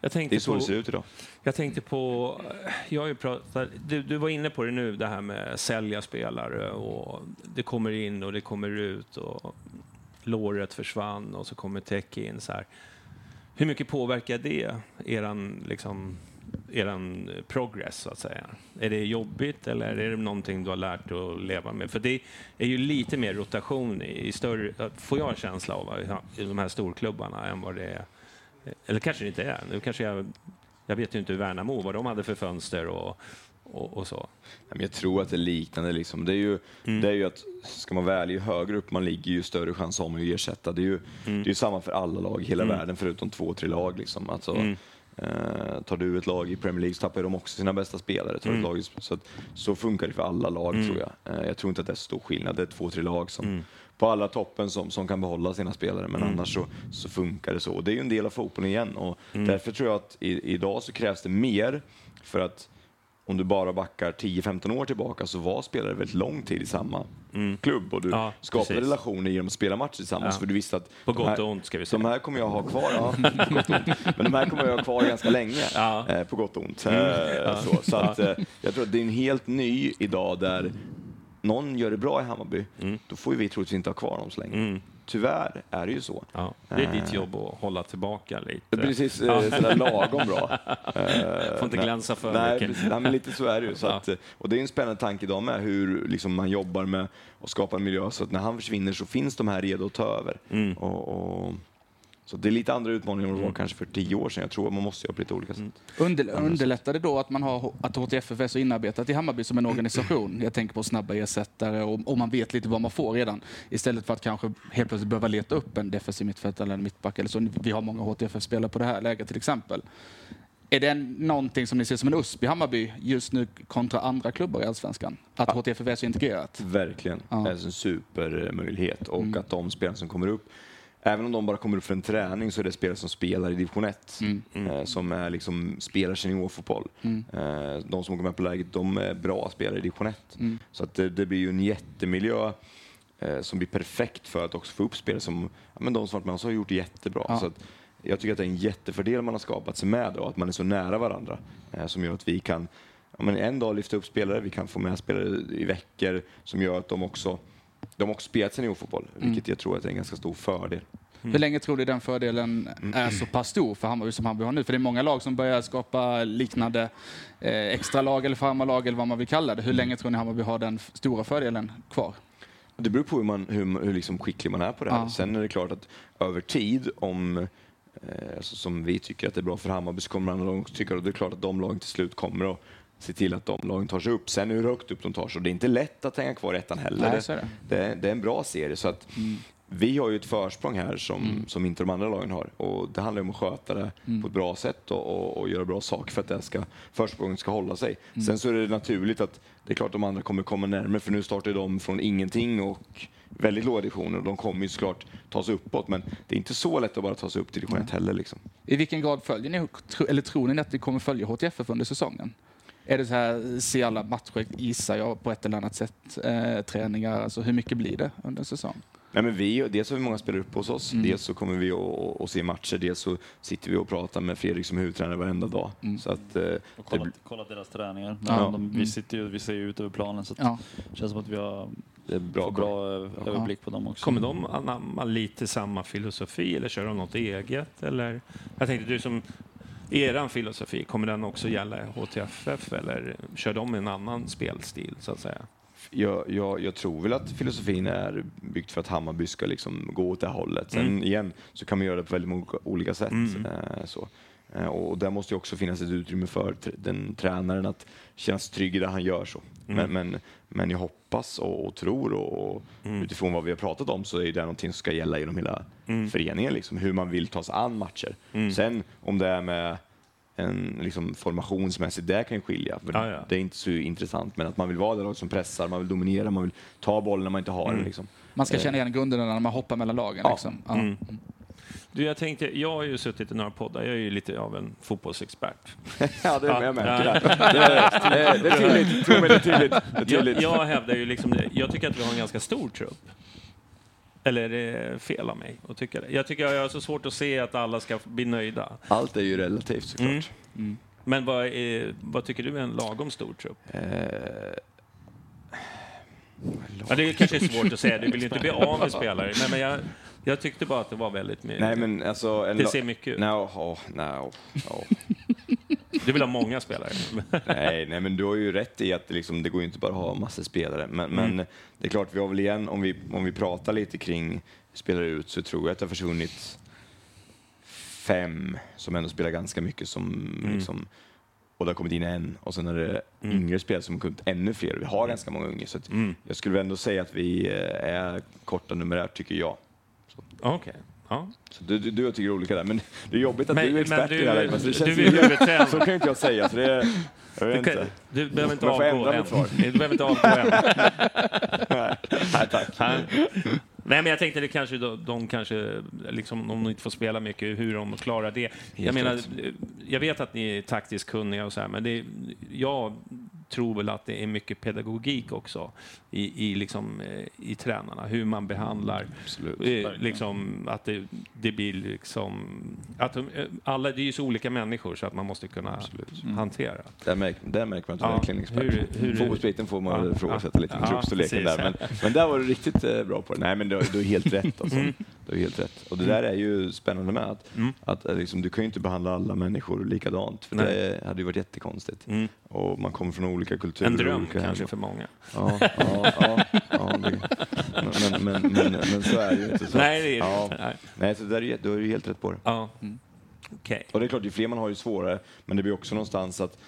Jag tänkte Det är så på, det ser ut idag. Jag tänkte på, jag har ju pratat, du, du var inne på det nu, det här med sälja spelare och det kommer in och det kommer ut och låret försvann och så kommer Tech in så här. Hur mycket påverkar det eran, liksom, eran progress så att säga? Är det jobbigt eller är det någonting du har lärt dig att leva med? För det är ju lite mer rotation i, i större, får jag en känsla av, i de här storklubbarna än vad det är eller kanske det inte är. Nu kanske jag, jag vet ju inte hur Värnamo, vad de hade för fönster och, och, och så. Jag tror att det är liknande. Liksom. Det, är ju, det är ju att, ska man ärlig, ju högre upp man ligger ju större chans har man att ersätta. Det är ju, det är ju samma för alla lag i hela världen förutom två, tre lag. Liksom. Alltså, eh, tar du ett lag i Premier League så tappar de också sina bästa spelare. Tar ett lag så, att, så funkar det för alla lag tror jag. Eh, jag tror inte att det är så stor skillnad. Det är två, tre lag som, på alla toppen som, som kan behålla sina spelare, men annars så, så funkar det så. Och det är ju en del av fotbollen igen och därför tror jag att i, idag så krävs det mer för att om du bara backar 10-15 år tillbaka så var spelare väldigt lång tid i samma klubb och du Ja, skapade precis. relationer genom att spela matcher tillsammans Ja. för du visste att På gott här, och ont, ska vi säga. de här kommer jag ha kvar, ja, (laughs) men de här kommer jag ha kvar ganska länge, Ja. eh, på gott och ont. Eh, så så att, eh, jag tror att det är en helt ny idag där någon gör det bra i Hammarby, Mm. då får ju vi troligtvis inte ha kvar dem så länge. Tyvärr är det ju så. Ja, det är ditt jobb att hålla tillbaka lite. Precis eh, sådär lagom bra. (laughs) Får inte glänsa för Nej, mycket. precis. Nej, men lite så är det ju. Så att, eh, och det är en spännande tanke idag med hur liksom, man jobbar med att skapa en miljö så att när han försvinner så finns de här redo att ta över. Mm. Och, och, så det är lite andra utmaningar än det var kanske för tio år sedan. Jag tror att man måste göra på lite olika sätt. Under, underlättar det då att man har att HTFF är så inarbetat i Hammarby som en organisation? Jag tänker på snabba ersättare och, och man vet lite vad man får redan. Istället för att kanske helt plötsligt behöva leta upp en defensiv mittfältare eller en mittback. Eller så. Vi har många HTFF-spelare på det här läget till exempel. Är det någonting som ni ser som en USP i Hammarby just nu kontra andra klubbar i Allsvenskan? Att HTFF är så integrerat? Verkligen. Ja. Det är en supermöjlighet. Och att de spelarna som kommer upp, även om de bara kommer upp för en träning, så är det spelare som spelar i division 1. Eh, som är liksom, spelar seniorfotboll. Eh, de som går med på läget, de är bra spelare i division 1. Så att det, det blir ju en jättemiljö eh, som blir perfekt för att också få upp spelare som, ja, men de som varit med oss har gjort jättebra. Ja. Så att, jag tycker att det är en jättefördel man har skapat sig med och att man är så nära varandra. Eh, som gör att vi kan ja, men en dag lyfta upp spelare, vi kan få med spelare i veckor som gör att de också de har också spelat seniorfotboll, vilket jag tror att är en ganska stor fördel. Hur länge tror du den fördelen är så pass stor för Hammarby som Hammarby har nu? För det är många lag som börjar skapa liknande eh, extra lag eller farmarlag eller vad man vill kalla det. Hur länge tror ni Hammarby har den stora fördelen kvar? Det beror på hur, man, hur, hur liksom skicklig man är på det här. Ja. Sen är det klart att över tid, om, eh, alltså, som vi tycker att det är bra för Hammarby, så kommer andra lag tycka och det är klart att de lagen till slut kommer att se till att de lagen tar sig upp. Sen hur högt upp de tar sig, och det är inte lätt att hänga kvar i ettan heller. Nej, det. Det, är, det är en bra serie. Så att Vi har ju ett försprång här som, som inte de andra lagen har och det handlar om att sköta det på ett bra sätt och, och, och göra bra saker för att det ska, försprånget ska hålla sig. Sen så är det naturligt att det är klart de andra kommer komma närmare för nu startar de från ingenting och väldigt låga divisioner och de kommer ju såklart ta sig uppåt men det är inte så lätt att bara ta sig upp till division 1 heller. Liksom. I vilken grad följer ni, eller tror ni att ni kommer följa HTFF under säsongen? Är det så här, se alla matcher, gissar jag, på ett eller annat sätt, eh, träningar, alltså hur mycket blir det under en säsong? Nej, men vi, dels har vi många spelare uppe hos oss, Mm. dels så kommer vi att, se matcher, dels så sitter vi och pratar med Fredrik som huvudtränare varenda dag. Mm. Så att, eh, Och det, kolla, blir- kolla deras träningar. Ja. De, vi, sitter ju, vi ser ju ut över planen så Ja. det känns som att vi har det är bra bra ö- överblick på dem också. Kommer de anamma lite samma filosofi eller kör de något eget? Eller? Jag tänkte du som eran filosofi, kommer den också gälla HTFF eller kör de en annan spelstil så att säga? jag, jag, jag tror väl att filosofin är byggt för att Hammarby ska liksom gå åt det hållet. Sen Mm. igen så kan man göra det på väldigt många olika sätt. Mm. Eh, så. Eh, och där måste ju också finnas ett utrymme för den tränaren att känna sig trygg i det han gör. så. Mm. Men, men, men jag hoppas och, och tror och, och Mm. utifrån vad vi har pratat om så är det någonting som ska gälla genom hela föreningen. Liksom, hur man vill ta sig an matcher. Mm. Sen om det är med en liksom formationsmässigt, det kan ju skilja. För Ja, ja. Det är inte så intressant, men att man vill vara det lag som pressar, man vill dominera, man vill ta bollen när man inte har Mm. den. Liksom. Man ska känna igen grunderna när man hoppar mellan lagen. Ja. Liksom. Ja. Mm. Du, jag tänkte, jag har ju suttit i några poddar, jag är ju lite av en fotbollsexpert. (laughs) ja, det är jag märker (laughs) det. Det är, det är tydligt, det är tydligt. Det är Jag, tydligt. jag hävdar ju liksom det. Jag tycker att vi har en ganska stor trupp. Eller är det fel av mig att tycka det? Jag tycker jag har så svårt att se att alla ska bli nöjda. Allt är ju relativt såklart. Mm. Men vad, är, vad tycker du är en lagom stor trupp? Eh, Ja, det är kanske svårt att säga, du vill ju inte bli av med (laughs) spelare. Men, men jag, jag tyckte bara att det var väldigt mycket. nej, men alltså... En Det ser mycket ut. No, oh, no, oh. Du vill ha många spelare. (laughs) nej, nej, men du har ju rätt i att det, liksom, det går ju inte bara att ha massor spelare. Men, Mm. men det är klart, vi har väl igen, om vi, om vi pratar lite kring spelare ut, så tror jag att det har försvunnit fem som ändå spelar ganska mycket som Mm. liksom, och det har kommit in en och sen är det yngre spelare som har kommit ännu fler. Vi har ganska många unga så att Mm. jag skulle väl ändå säga att vi eh, är korta numerärt tycker jag. Okej. Ja. Så du, du, du tycker olika där, men det är jobbigt att Men- du är men expert du- i det här. Alltså, det du känns är ju- huvudtränare. (laughs) Så kan inte jag säga. Så det är, jag vet Du, kan, inte. du behöver inte avgå än. Du behöver inte avgå än. (laughs) Nej, tack. Nej, men jag tänkte det kanske de, de kanske, liksom, om de inte får spela mycket, hur de klarar det. jag menar, jag vet att ni är taktiskt kunniga och så här, men det, jag tror väl att det är mycket pedagogik också i, i, liksom, eh, i tränarna, hur man behandlar. Absolut. Eh, liksom, att det, det blir liksom... Att de, eh, alla, det är ju så olika människor så att man måste kunna Absolut. hantera. Där, märk, där märker man att du Ja, verkligen är expert. hur- hur- Fotbollsbiten får man Ja, ifrågasätta ja. lite med Ja, truppstorleken precis. där. Men, men där var du riktigt eh, bra på det. Nej, men du, du har helt rätt. Alltså. Mm. Du har helt rätt. Och det där är ju spännande med att, Mm. att liksom, du kan ju inte behandla alla människor likadant. För Nej. det hade ju varit jättekonstigt. Mm. Och man kommer från olika kulturer. En dröm olika kanske för många. Ja, ja, ja, ja det, men, men, men, men så är det ju inte. Så. Nej, det är ja. inte. Nej. Nej, så det där är, ju- du har ju helt rätt på det. Ja. Okej. Och det är klart, ju fler man har ju svårare, men det blir också någonstans att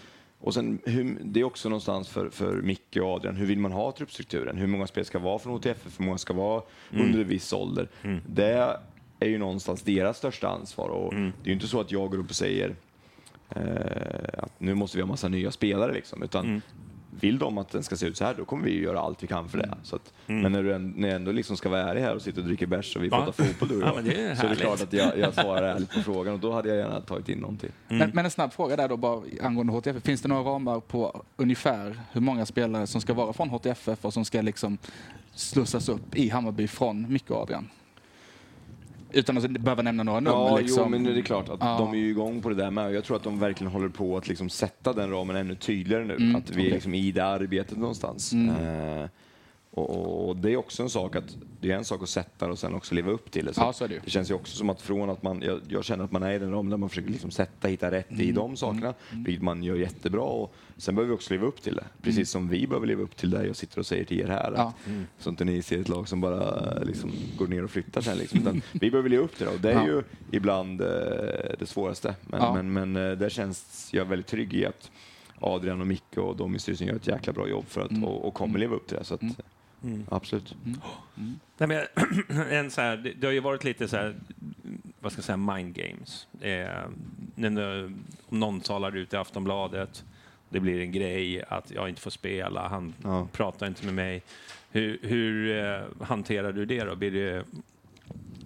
och sen, hur, det är också någonstans för, för Micke och Adrian, hur vill man ha truppstrukturen? Hur många spel ska vara från HTFF, hur många ska vara under en viss ålder? Det är ju någonstans deras största ansvar och det är ju inte så att jag går upp och säger att nu måste vi ha massa nya spelare liksom, utan vill de att den ska se ut så här, då kommer vi ju göra allt vi kan för det. Så att, Men när du ändå, när jag ändå liksom ska vara ärlig här och sitta och dricka bärs och vi Ja. pratar fotboll du (laughs) och Ja, jag, men det är så är det klart att jag, jag svarar ärligt på frågan och då hade jag gärna tagit in någonting. Men, men en snabb fråga där då bara angående HTFF. Finns det några ramar på ungefär hur många spelare som ska vara från HTFF och som ska liksom slussas upp i Hammarby från Micke och Adrian? Utan att behöva nämna några nummer. Ja, liksom. jo, men det är klart att Ja. de är ju igång på det där med. Jag tror att de verkligen håller på att liksom sätta den ramen ännu tydligare nu. Mm, att vi är liksom i det arbetet någonstans. Eh, och, och det är också en sak att det är en sak att sätta det och sen också leva upp till det. Ja, så är det ju. det känns ju också som att från att man, jag, jag känner att man är i den ramen där man försöker liksom sätta, hitta rätt Mm. i de sakerna, vilket man gör jättebra. Och sen behöver vi också leva upp till det. Precis som vi behöver leva upp till det jag sitter och säger till er här. Mm. Ja. Att, Så inte ni ser ett lag som bara eh, liksom, går ner och flyttar sen. Liksom. Utan vi behöver leva upp till det och det är Ja. ju ibland eh, det svåraste. Men, Ja. men, men eh, där känns jag väldigt trygg i att Adrian och Micke och de i styrelsen gör ett jäkla bra jobb för att, Mm. och, och kommer leva upp till det. Så att, Mm. Absolut. Nej, men, (clears throat) en så här, det, det har ju varit lite så här, vad ska jag säga, mind games. Eh, när, nu- om någon talar ut i Aftonbladet, det blir en grej att jag inte får spela, han Ja. pratar inte med mig. Hur, hur eh, hanterar du det då? Blir det,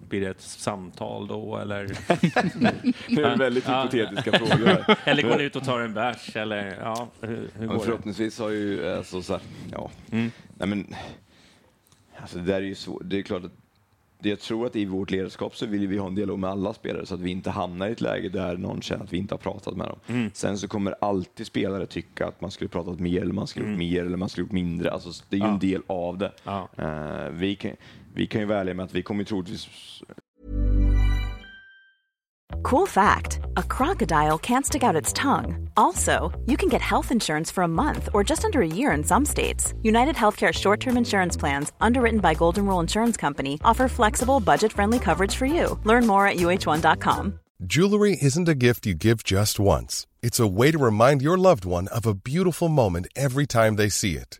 blir det ett samtal då eller? (laughs) Det är väldigt Ja. hypotetiska frågor. (laughs) Eller går ni ut och tar en bärs? Eller, ja, hur, hur går det? förhoppningsvis har ju, alltså, så här, ja. Mm. Nej, men, alltså, det där är ju. Det är klart att jag tror att i vårt ledarskap så vill vi ha en dialog med alla spelare så att vi inte hamnar i ett läge där någon känner att vi inte har pratat med dem. Mm. Sen så kommer alltid spelare tycka att man skulle pratat mer eller man skulle gjort mer eller man skulle gjort mindre. Alltså, det är ju Mm. Ja. en del av det. Ja. Eh, vi, kan, vi kan ju vara ärliga med att vi kommer troligtvis Cool fact a crocodile can't stick out its tongue. Also, you can get health insurance for a month or just under a year in some states. United Healthcare short term insurance plans, underwritten by Golden Rule Insurance Company, offer flexible, budget friendly coverage for you. Learn more at uh1.com. Jewelry isn't a gift you give just once. It's a way to remind your loved one of a beautiful moment every time they see it.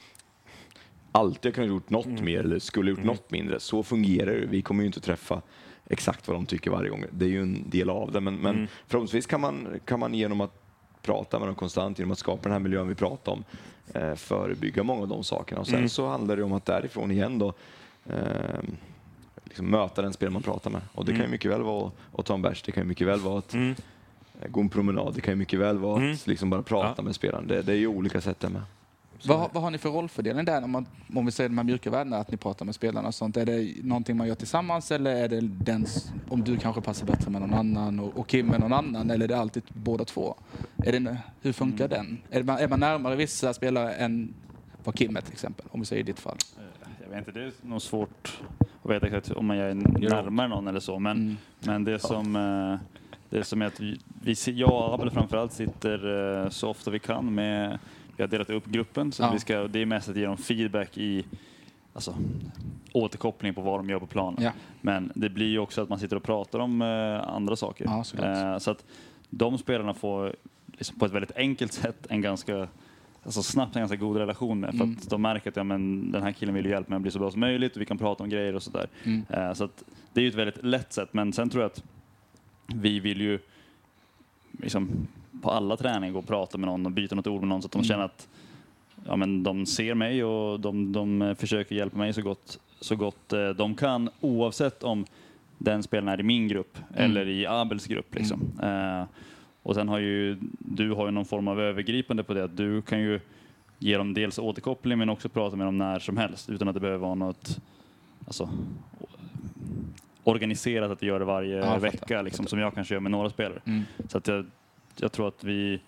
Alltid kunnat gjort något mer eller skulle gjort något mindre. Så fungerar det. Vi kommer ju inte träffa exakt vad de tycker varje gång. Det är ju en del av det, men, men förhoppningsvis kan man, kan man genom att prata med dem konstant, genom att skapa den här miljön vi pratar om, eh, förebygga många av de sakerna. Och sen så handlar det om att därifrån igen då eh, liksom möta den spelare man pratar med. Och det kan ju mycket väl vara att ta en bärs, det kan ju mycket väl vara att eh, gå en promenad, det kan ju mycket väl vara att liksom bara prata med spelaren. Det, det är ju olika sätt det med. Vad, vad har ni för rollfördelning där, när man, om vi säger de här mjuka värdena, att ni pratar med spelarna och sånt? Är det någonting man gör tillsammans eller är det den, om du kanske passar bättre med någon annan och, och Kim med någon annan, eller är det alltid båda två? Är det, hur funkar den? Är man, är man närmare vissa spelare än vad Kim är till exempel, om vi säger i ditt fall? Jag vet inte, det är nog svårt att veta exakt om man är närmare någon eller så. Men, men det, som, eh, det som är att vi, jag och Abel framförallt sitter eh, så ofta vi kan med, vi har delat upp gruppen så Ja. vi ska, det är mest att ge dem feedback i alltså, återkoppling på vad de gör på planen. Ja. Men det blir ju också att man sitter och pratar om eh, andra saker. Ja. Eh, så att de spelarna får liksom på ett väldigt enkelt sätt en ganska alltså snabbt en ganska god relation med. För Mm. att de märker att ja, men, den här killen vill ju hjälpa mig att bli så bra som möjligt och vi kan prata om grejer och sådär. Mm. Eh, så att det är ju ett väldigt lätt sätt. Men sen tror jag att vi vill ju liksom, på alla träningar gå och prata med någon och byta något ord med någon så att de Mm. känner att ja, men de ser mig och de, de eh, försöker hjälpa mig så gott, så gott eh, de kan oavsett om den spelaren är i min grupp Mm. eller i Abels grupp. Liksom. Eh, och sen har ju du har ju någon form av övergripande på det att du kan ju ge dem dels återkoppling men också prata med dem när som helst utan att det behöver vara något alltså, organiserat att du gör det varje Ja, jag fattar, vecka liksom, som jag kanske gör med några spelare. Mm. Så att jag, jag tror att vi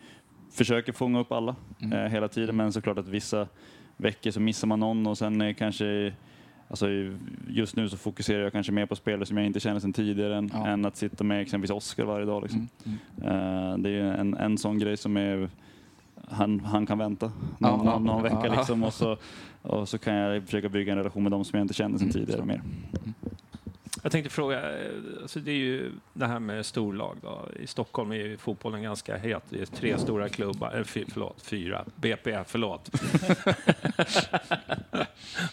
försöker fånga upp alla Mm. eh, hela tiden men såklart att vissa veckor så missar man någon och sen kanske Alltså, just nu så fokuserar jag kanske mer på spelare som jag inte känner sedan tidigare än, Ja. än att sitta med exempelvis Oskar varje dag. Liksom. Mm. Eh, det är en, en sån grej som är han, han kan vänta någon, Ja, någon, någon vecka ja. liksom, och, så, och så kan jag försöka bygga en relation med dem som jag inte känner sedan Mm, tidigare mer. Jag tänkte fråga, eh, alltså det är ju det här med storlag. Då. I Stockholm är ju fotbollen ganska het. Det är tre stora klubbar, eh, fy, förlåt, fyra. BP, förlåt. (laughs)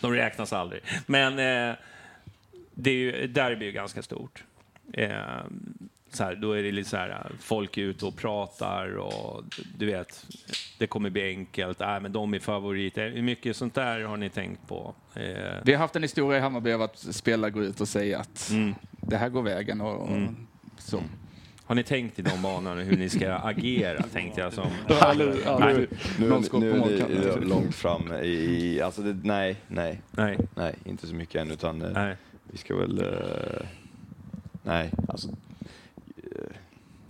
De räknas aldrig. Men eh, det är ju, derby är ju ganska stort. Eh, så här, då är det lite så här, folk är ute och pratar och du vet, det kommer bli enkelt. Äh, men de är favoriter. Hur mycket sånt där har ni tänkt på? Eh, Vi har haft en historia i Hammarby av att spelare går ut och säger att mm. det här går vägen och, och Mm. så. Har ni tänkt i de banorna hur ni ska agera, tänkte jag som... Nu- Nu, är målkanten. det långt fram i, alltså det, nej, nej, Nej. nej, inte så mycket än utan eh, Nej. vi ska väl, eh, nej, alltså,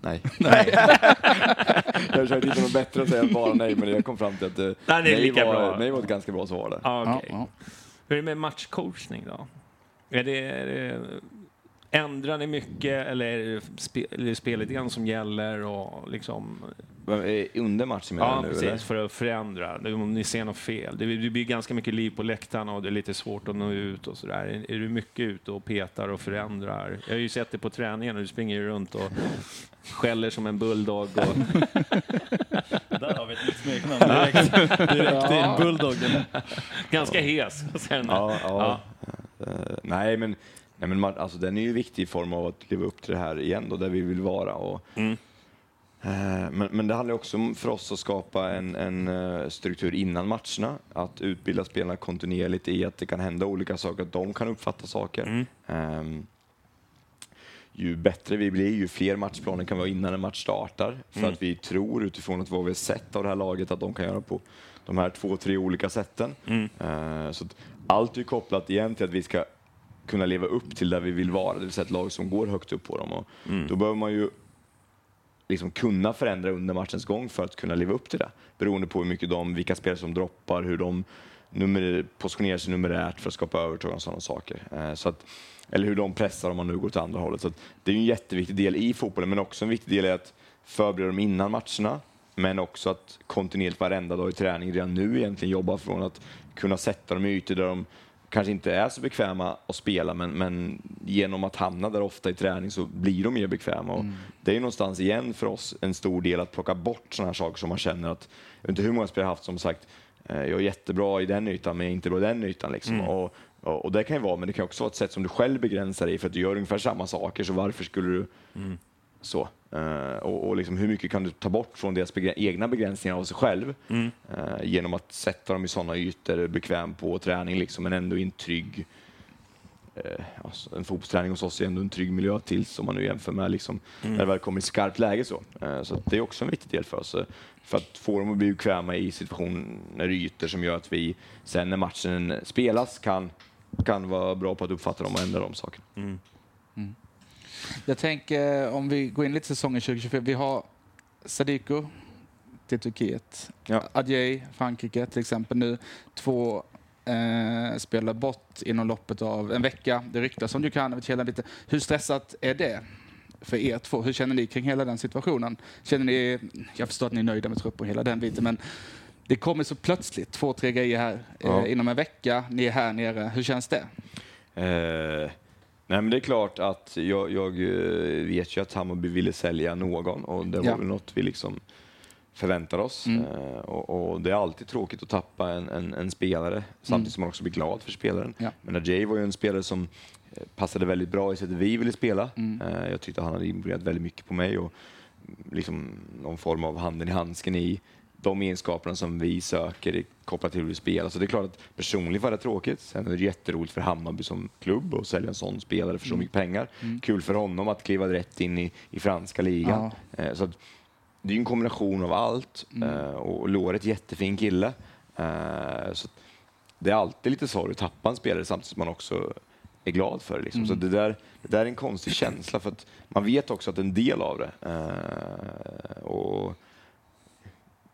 (laughs) nej. Nej. jag försökte hitta något bättre att säga än bara nej, men jag kom fram till att eh, Nej, det är nej, lika var, bra. nej var ett ganska bra svar där. Ja, Ja, okej. ja. Hur är det med matchcoachning då? Är det, är det, ändrar ni mycket eller är det spe, är det spelidén som gäller? Och liksom, Under matchen menar ja, du nu precis, eller? för att förändra. Om ni ser något fel. Det, det blir ganska mycket liv på läktarna och det är lite svårt att nå ut och sådär. Är, du mycket ute och petar och förändrar? Jag har ju sett det på träningen och du springer ju runt och skäller som en bulldog. Och, (laughs) Där har vi ett nytt smeknamn (laughs) direkt, direkt in, Bulldoggen. (laughs) ganska hes. Sen, Ja, ja. Eh, nej, men, nej, men alltså, den är ju viktig i form av att leva upp till det här igen, då, där vi vill vara. Och, Mm. Eh, men, men det handlar också om för oss att skapa en, en eh, struktur innan matcherna, att utbilda spelarna kontinuerligt i att det kan hända olika saker, att de kan uppfatta saker. Mm. Ehm, ju bättre vi blir, ju fler matchplaner kan vi ha innan en match startar. För Mm. att vi tror utifrån att vad vi har sett av det här laget att de kan göra på de här två, tre olika sätten. Mm. Eh, så allt är kopplat igen till att vi ska kunna leva upp till där vi vill vara, det vill säga ett lag som går högt upp på dem. Och Mm. Då behöver man ju liksom kunna förändra under matchens gång för att kunna leva upp till det. Beroende på hur mycket de, vilka spelare som droppar, hur de nummer, positionerar sig numerärt för att skapa övertag och sådana saker. Eh, så att, eller hur de pressar om man nu går åt andra hållet. Så att det är ju en jätteviktig del i fotbollen, men också en viktig del är att förbereda dem innan matcherna, men också att kontinuerligt varenda dag i träning redan nu egentligen jobba från att kunna sätta dem i ytor där de kanske inte är så bekväma att spela, men, men genom att hamna där ofta i träning så blir de mer bekväma. Och Det är ju någonstans igen för oss en stor del att plocka bort sådana här saker som man känner att, jag vet inte hur många spelare jag haft som sagt, eh, jag är jättebra i den ytan, men jag är inte bra i den ytan. Liksom. Mm. Och, och, och det kan ju vara, men det kan också vara ett sätt som du själv begränsar dig för att du gör ungefär samma saker, så varför skulle du Mm. så? Eh, och och liksom, hur mycket kan du ta bort från deras begr- egna begränsningar av sig själv Mm. eh, genom att sätta dem i sådana ytor, bekväm på träning, liksom, men ändå i en trygg eh, alltså, en fotbollsträning hos oss är ändå en trygg miljö tills om man nu jämför med liksom, Mm. när det väl kommer i skarpt läge. Så, så det är också en viktig del för oss. För att få dem att bli bekväma i situationer, ytor som gör att vi sen när matchen spelas kan, kan vara bra på att uppfatta dem och ändra de sakerna. Mm. Jag tänker om vi går in lite säsongen 2024. Vi har Sadiko till Turkiet. Ja. Adjei, Frankrike till exempel nu. Två eh, spelar bort inom loppet av en vecka. Det ryktas om Djukanovic hela lite. Hur stressat är det för er två? Hur känner ni kring hela den situationen? Känner ni, jag förstår att ni är nöjda med trupp och hela den biten, men det kommer så plötsligt två, tre grejer här Ja. eh, inom en vecka. Ni är här nere. Hur känns det? Eh, nej men det är klart att jag, jag eh, vet ju att Hammarby ville sälja någon och det var Ja. väl något vi liksom förväntar oss. Mm. Eh, och, och det är alltid tråkigt att tappa en, en, en spelare samtidigt som man också blir glad för spelaren. Ja. Men Ajay var ju en spelare som eh, passade väldigt bra i sättet vi ville spela. Mm. Eh, jag tyckte han hade imponerat väldigt mycket på mig och mm, liksom någon form av handen i handsken i de egenskaperna som vi söker kopplat till hur vi spelar. Så det är klart att personligen var det tråkigt. Sen är det jätteroligt för Hammarby som klubb att sälja en sån spelare för så mycket pengar. Kul för honom att kliva rätt in i, i franska ligan. Eh, Så att, det är en kombination av allt. Eh, och Låret jättefin kille. Eh, så det är alltid lite sorg att tappa en spelare samtidigt som man också är glad för det. Liksom. Så det där, det där är en konstig känsla för att man vet också att en del av det och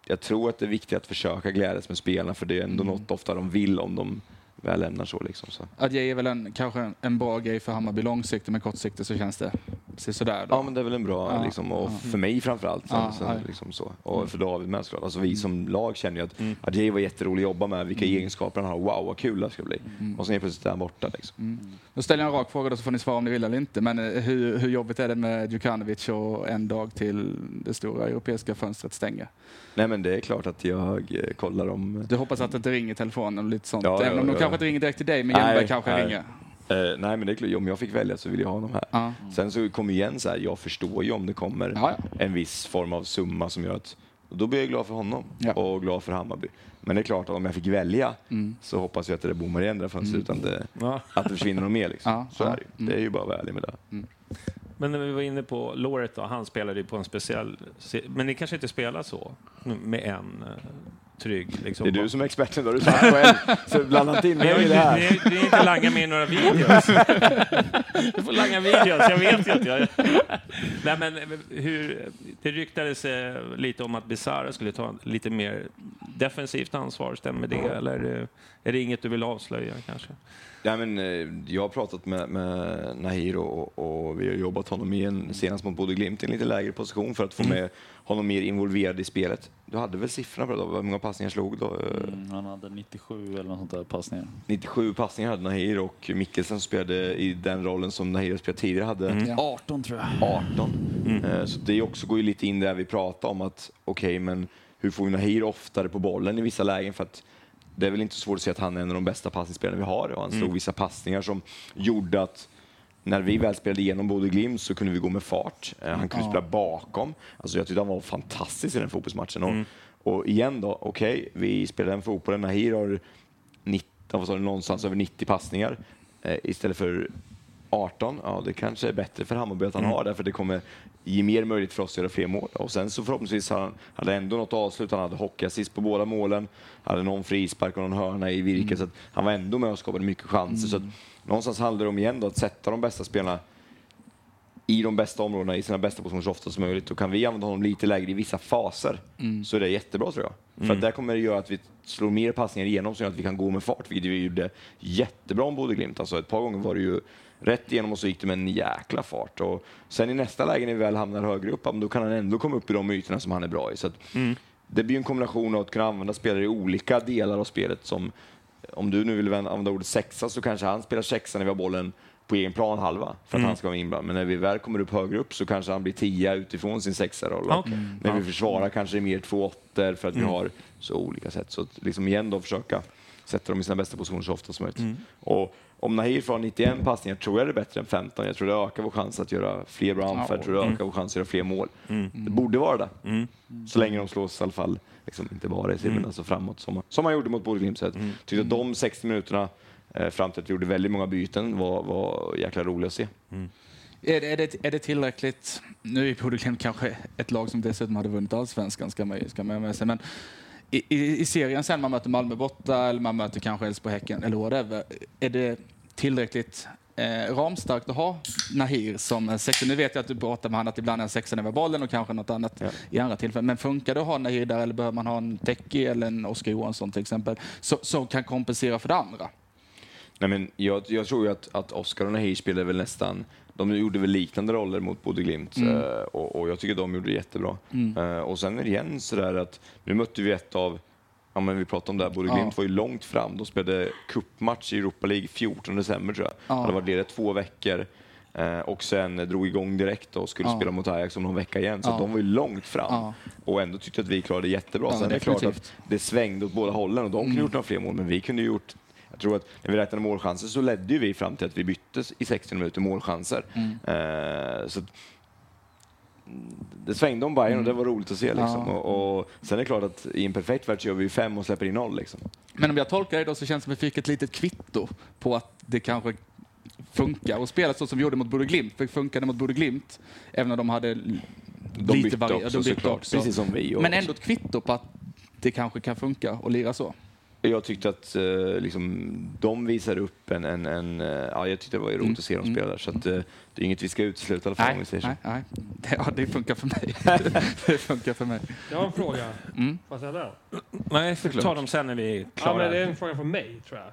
jag tror att det är viktigt att försöka glädjas med spelarna för det är ändå något ofta de vill om de väl lämnar så. Liksom, så. Adjei är väl en, kanske en, en bra grej för Hammarby långsiktigt, men kortsiktigt så känns det så sådär. Då. Ja, men det är väl en bra, Ja, liksom, och ja. för mig framförallt. Sen, Ja, sen. Mm. liksom så. Och för David med såklart. Alltså, vi som lag känner ju att Mm. Adjei var jätterolig att jobba med, vilka Mm. egenskaper han har. Wow, vad kul det ska bli. Och sen är plötsligt är han borta. Liksom. Mm. Nu ställer jag en rak fråga då så får ni svara om ni vill eller inte. Men eh, hur, hur jobbigt är det med Djukanovic och en dag till det stora europeiska fönstret stänger? Nej, men det är klart att jag eh, kollar om... Du hoppas att det inte ringer telefonen och lite sånt? Ja, Även ja, om de ja. kanske inte ringer direkt till dig, men Hjelmberg kanske nej. ringer? Eh, nej, men det är klart, om jag fick välja så vill jag ha honom här. Ja. Sen så kommer igen så här, jag förstår ju om det kommer Ja, ja. en viss form av summa som gör att då blir jag glad för honom Ja. och glad för Hammarby. Men det är klart att om jag fick välja Mm. så hoppas jag att det bommar igen det fönstret utan det, Ja. att det försvinner något mer. Liksom. Ja, så ja. är det. Det är ju bara att vara ärlig med det. Men när vi var inne på Loret då, han spelade ju på en speciell... Men ni kanske inte spelar så? Med en eh, trygg liksom? Det är du som är experten, då har du sagt själv. Så blanda inte in mig i det här. ni, ni inte langa med några videos. (laughs) du får langa videos, jag vet ju att jag... Nej, men hur, det ryktades eh, lite om att Bizarra skulle ta lite mer defensivt ansvar, stämmer det? Eller eh, är det inget du vill avslöja kanske? Ja, men, eh, jag har pratat med, med Nahir och, och vi har jobbat honom i en, senast mot Bodø Glimt i en lite lägre position för att få med honom mer involverad i spelet. Du hade väl siffrorna på det då? Hur många passningar slog då? Mm, han hade 97 eller något sånt där passningar. 97 passningar hade Nahir och Mikkelsen spelade i den rollen som Nahir spelat tidigare hade 18 tror jag. 18. Eh, Så det också går ju lite in där vi pratar om att okej, men hur får vi Nahir oftare på bollen i vissa lägen? För att det är väl inte så svårt att se att han är en av de bästa passningsspelarna vi har och han slog vissa passningar som gjorde att när vi väl spelade igenom Bodø Glimt så kunde vi gå med fart. Eh, Han kunde Ja. spela bakom. Alltså jag tyckte han var fantastisk i den fotbollsmatchen. Och, och igen då, okej, vi spelar den fotbollen. Nahir har 90, vad sa du, någonstans över 90 passningar eh, istället för 18, ja det kanske är bättre för Hammarby att han Mm. har det, för det kommer ge mer möjlighet för oss att göra fler mål. Och sen så förhoppningsvis har han hade ändå något avslut, han hade hockeyassist på båda målen, hade någon frispark och någon hörna i virket, Mm. så han var ändå med och skapade mycket chanser. Så att någonstans handlar det om igen då, att sätta de bästa spelarna i de bästa områdena, i sina bästa positioner så ofta som möjligt. Och kan vi använda honom lite lägre i vissa faser så är det jättebra tror jag. För att där kommer det göra att vi slår mer passningar igenom så att vi kan gå med fart, vilket vi gjorde jättebra om Bode Glimt. Alltså ett par gånger var det ju rätt igenom och så gick det med en jäkla fart. Och sen i nästa läge när vi väl hamnar högre upp, då kan han ändå komma upp i de ytorna som han är bra i. Så att Det blir en kombination av att kunna använda spelare i olika delar av spelet. Som, om du nu vill använda ordet sexa så kanske han spelar sexa när vi har bollen på egen plan halva för att han ska vara inblandad. Men när vi väl kommer upp högre upp så kanske han blir tia utifrån sin sexaroll. Och Okej. När vi försvarar kanske det är mer två åttor för att vi har så olika sätt. Så att liksom igen då försöka sätta dem i sina bästa positioner så ofta som möjligt. Och om Nahir får 91 passningar tror jag det är bättre än 15. Jag tror det ökar vår chans att göra fler bra anfall. Jag tror det ökar vår chans att göra fler mål. Det borde vara det. Så länge de slås i alla fall, liksom, inte bara i sidorna, alltså framåt som, som man gjorde mot Bode Glimt. Så att Tyckte att de 60 minuterna eh, fram till att vi gjorde väldigt många byten var, var jäkla roliga att se. Är det, är, det, är det tillräckligt? Nu är Bode Glimt kanske ett lag som dessutom hade vunnit allsvenskan, ska man, ska man med sig. Men i, i, i serien sen man möter Malmö borta eller man möter kanske Elfsborg, Häcken eller whatever. Är det tillräckligt eh, ramstarkt att ha Nahir som sexa? Nu vet jag att du pratar med han att ibland är en sexa över bollen och kanske något annat Ja. i andra tillfällen. Men funkar det att ha Nahir där eller behöver man ha en Teki eller en Oskar Johansson till exempel så- som kan kompensera för det andra? Nej, men jag, jag tror ju att, att Oskar och Nahir spelade väl nästan, de gjorde väl liknande roller mot Bode Glimt Mm. eh, och, och jag tycker de gjorde det jättebra. Eh, och sen är det igen sådär att, nu mötte vi ett av, ja men vi pratade om det här, Bode Ja. Glimt var ju långt fram, de spelade cupmatch i Europa League 14 december tror jag. Ja. Hade varit ledigt två veckor. eh, Och sen drog igång direkt och skulle Ja. spela mot Ajax om någon vecka igen. Så Ja. de var ju långt fram. Ja. Och ändå tyckte att vi klarade det jättebra. Ja, sen är det klart definitivt. att det svängde åt båda hållen och de kunde gjort några fler mål, men vi kunde gjort jag tror att när vi räknade målchanser så ledde ju vi fram till att vi byttes i 60 minuter målchanser. Eh, så mm, det svängde om Bayern och det var roligt att se. Liksom. Ja. Och, och sen är det klart att i en perfekt värld så gör vi fem och släpper in noll. Liksom. Men om jag tolkar det då så känns det som att vi fick ett litet kvitto på att det kanske funkar att spela så som vi gjorde mot Bode Glimt. För det funkade mot Bode Glimt, även om de hade De lite bytte vari- också, såklart. Precis som vi Men också. ändå ett kvitto på att det kanske kan funka att lira så. Jag tyckte att eh, liksom, de visar upp en... en, en eh, ja, jag tyckte det var roligt Mm. att se dem spela där. Så att, eh, det är inget vi ska utesluta i alla fall. om vi säger så. nej, nej. Det, ja, det funkar för mig. (laughs) (laughs) det funkar för mig. Jag har en fråga. Mm. Får jag ställa den? Nej, ta dem sen när vi är Ja, klara. men det är en fråga från mig, tror jag.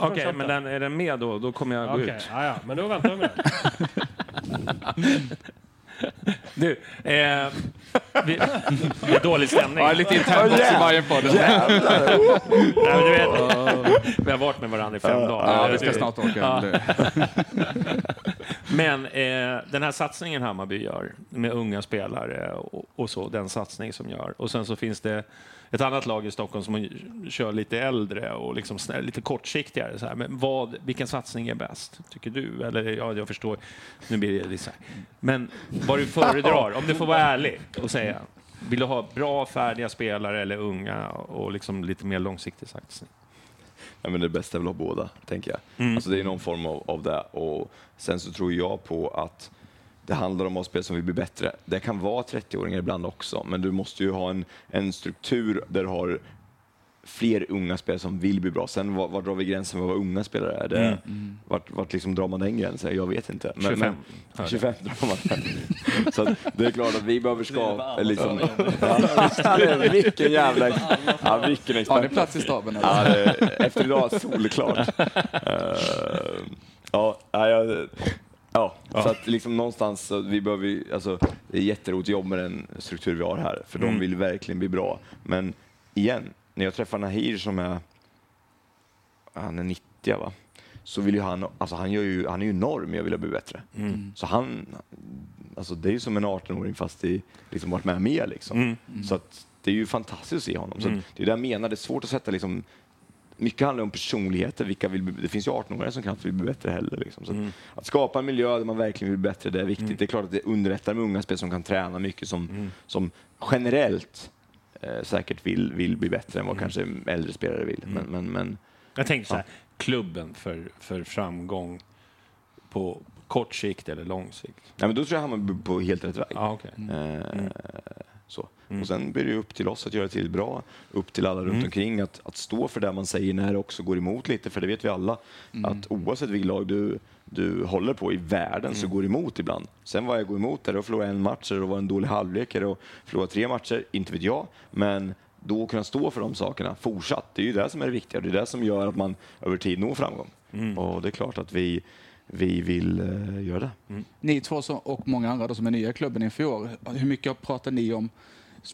Okej, chatten. men den, är den med då? Då kommer jag gå Okej, ut. ja, ja, men då väntar vi med den. (laughs) (laughs) Du, eh, vi, det är dålig stämning. Ja, lite internt också i Bajenpodden. Nej, men du vet, vi har varit med varandra i fem dagar. Ja, vi ska snart åka. Ja. (laughs) Men eh, den här satsningen Hammarby gör med unga spelare och, och så, den satsning som gör. Och sen så finns det ett annat lag i Stockholm som kör lite äldre och liksom lite kortsiktigare. Så här. Men vad, vilken satsning är bäst, tycker du? Eller ja, jag förstår, nu blir det lite så här. Men vad du föredrar, om du får vara ärlig och säga. Vill du ha bra, färdiga spelare eller unga och liksom lite mer långsiktig satsning? Ja, men det bästa är väl att ha båda, tänker jag. Alltså, det är någon form av, av det. Och sen så tror jag på att det handlar om att spela som vill bli bättre. Det kan vara 30-åringar ibland också, men du måste ju ha en, en struktur där du har fler unga spelare som vill bli bra. Sen var, var drar vi gränsen för vad unga spelare är? Det, Vart, vart liksom drar man den gränsen? Jag vet inte. Men, 25. Men, 25 drar man den. Så att det är klart att vi behöver skapa... Liksom, ja, vilken jävla... Ja, vilken expert. Har ni plats i staben? Ja, det, efter idag, solklart. (laughs) Ja, ja, jag, ja, så att liksom någonstans, vi behöver, ju- alltså, det är jätteroligt att jobba med den struktur vi har här, för de vill verkligen bli bra. Men igen, när jag träffar Nahir som är, han är 90 va? Så vill ju han, alltså han, gör ju, han är ju enorm att vilja bli bättre. Så han, alltså det är ju som en 18-åring fast i, liksom varit med mer liksom. Så att det är ju fantastiskt att se honom. Så att det är det jag menar, det är svårt att sätta liksom mycket handlar om personligheter. Vilka vill, det finns ju 18-åringar som kanske vill bli bättre heller. Liksom. Så att, att skapa en miljö där man verkligen vill bli bättre, det är viktigt. Det är klart att det underlättar med unga spelare som kan träna mycket, som, som generellt eh, säkert vill, vill bli bättre än vad kanske äldre spelare vill. Men, men, men Jag tänkte så här, klubben för, för framgång på Kort sikt eller lång sikt? Nej, men då tror jag Hammarby är på helt rätt väg. Ja, okej. Eh, så. Mm. Och sen blir det upp till oss att göra det till bra, upp till alla runt Mm. omkring att, att stå för det man säger när det också går emot lite, för det vet vi alla, att oavsett vilket lag du, du håller på i världen så går det emot ibland. Sen vad jag går emot, är det att förlora en match, eller vara en dålig halvlek, eller att förlora tre matcher, inte vet jag, men då kunna stå för de sakerna fortsatt. Det är ju det som är det viktiga, det är det som gör att man över tid når framgång. Och det är klart att vi, vi vill eh, göra det. Ni två som, och många andra då som är nya i klubben inför år, hur mycket pratar ni om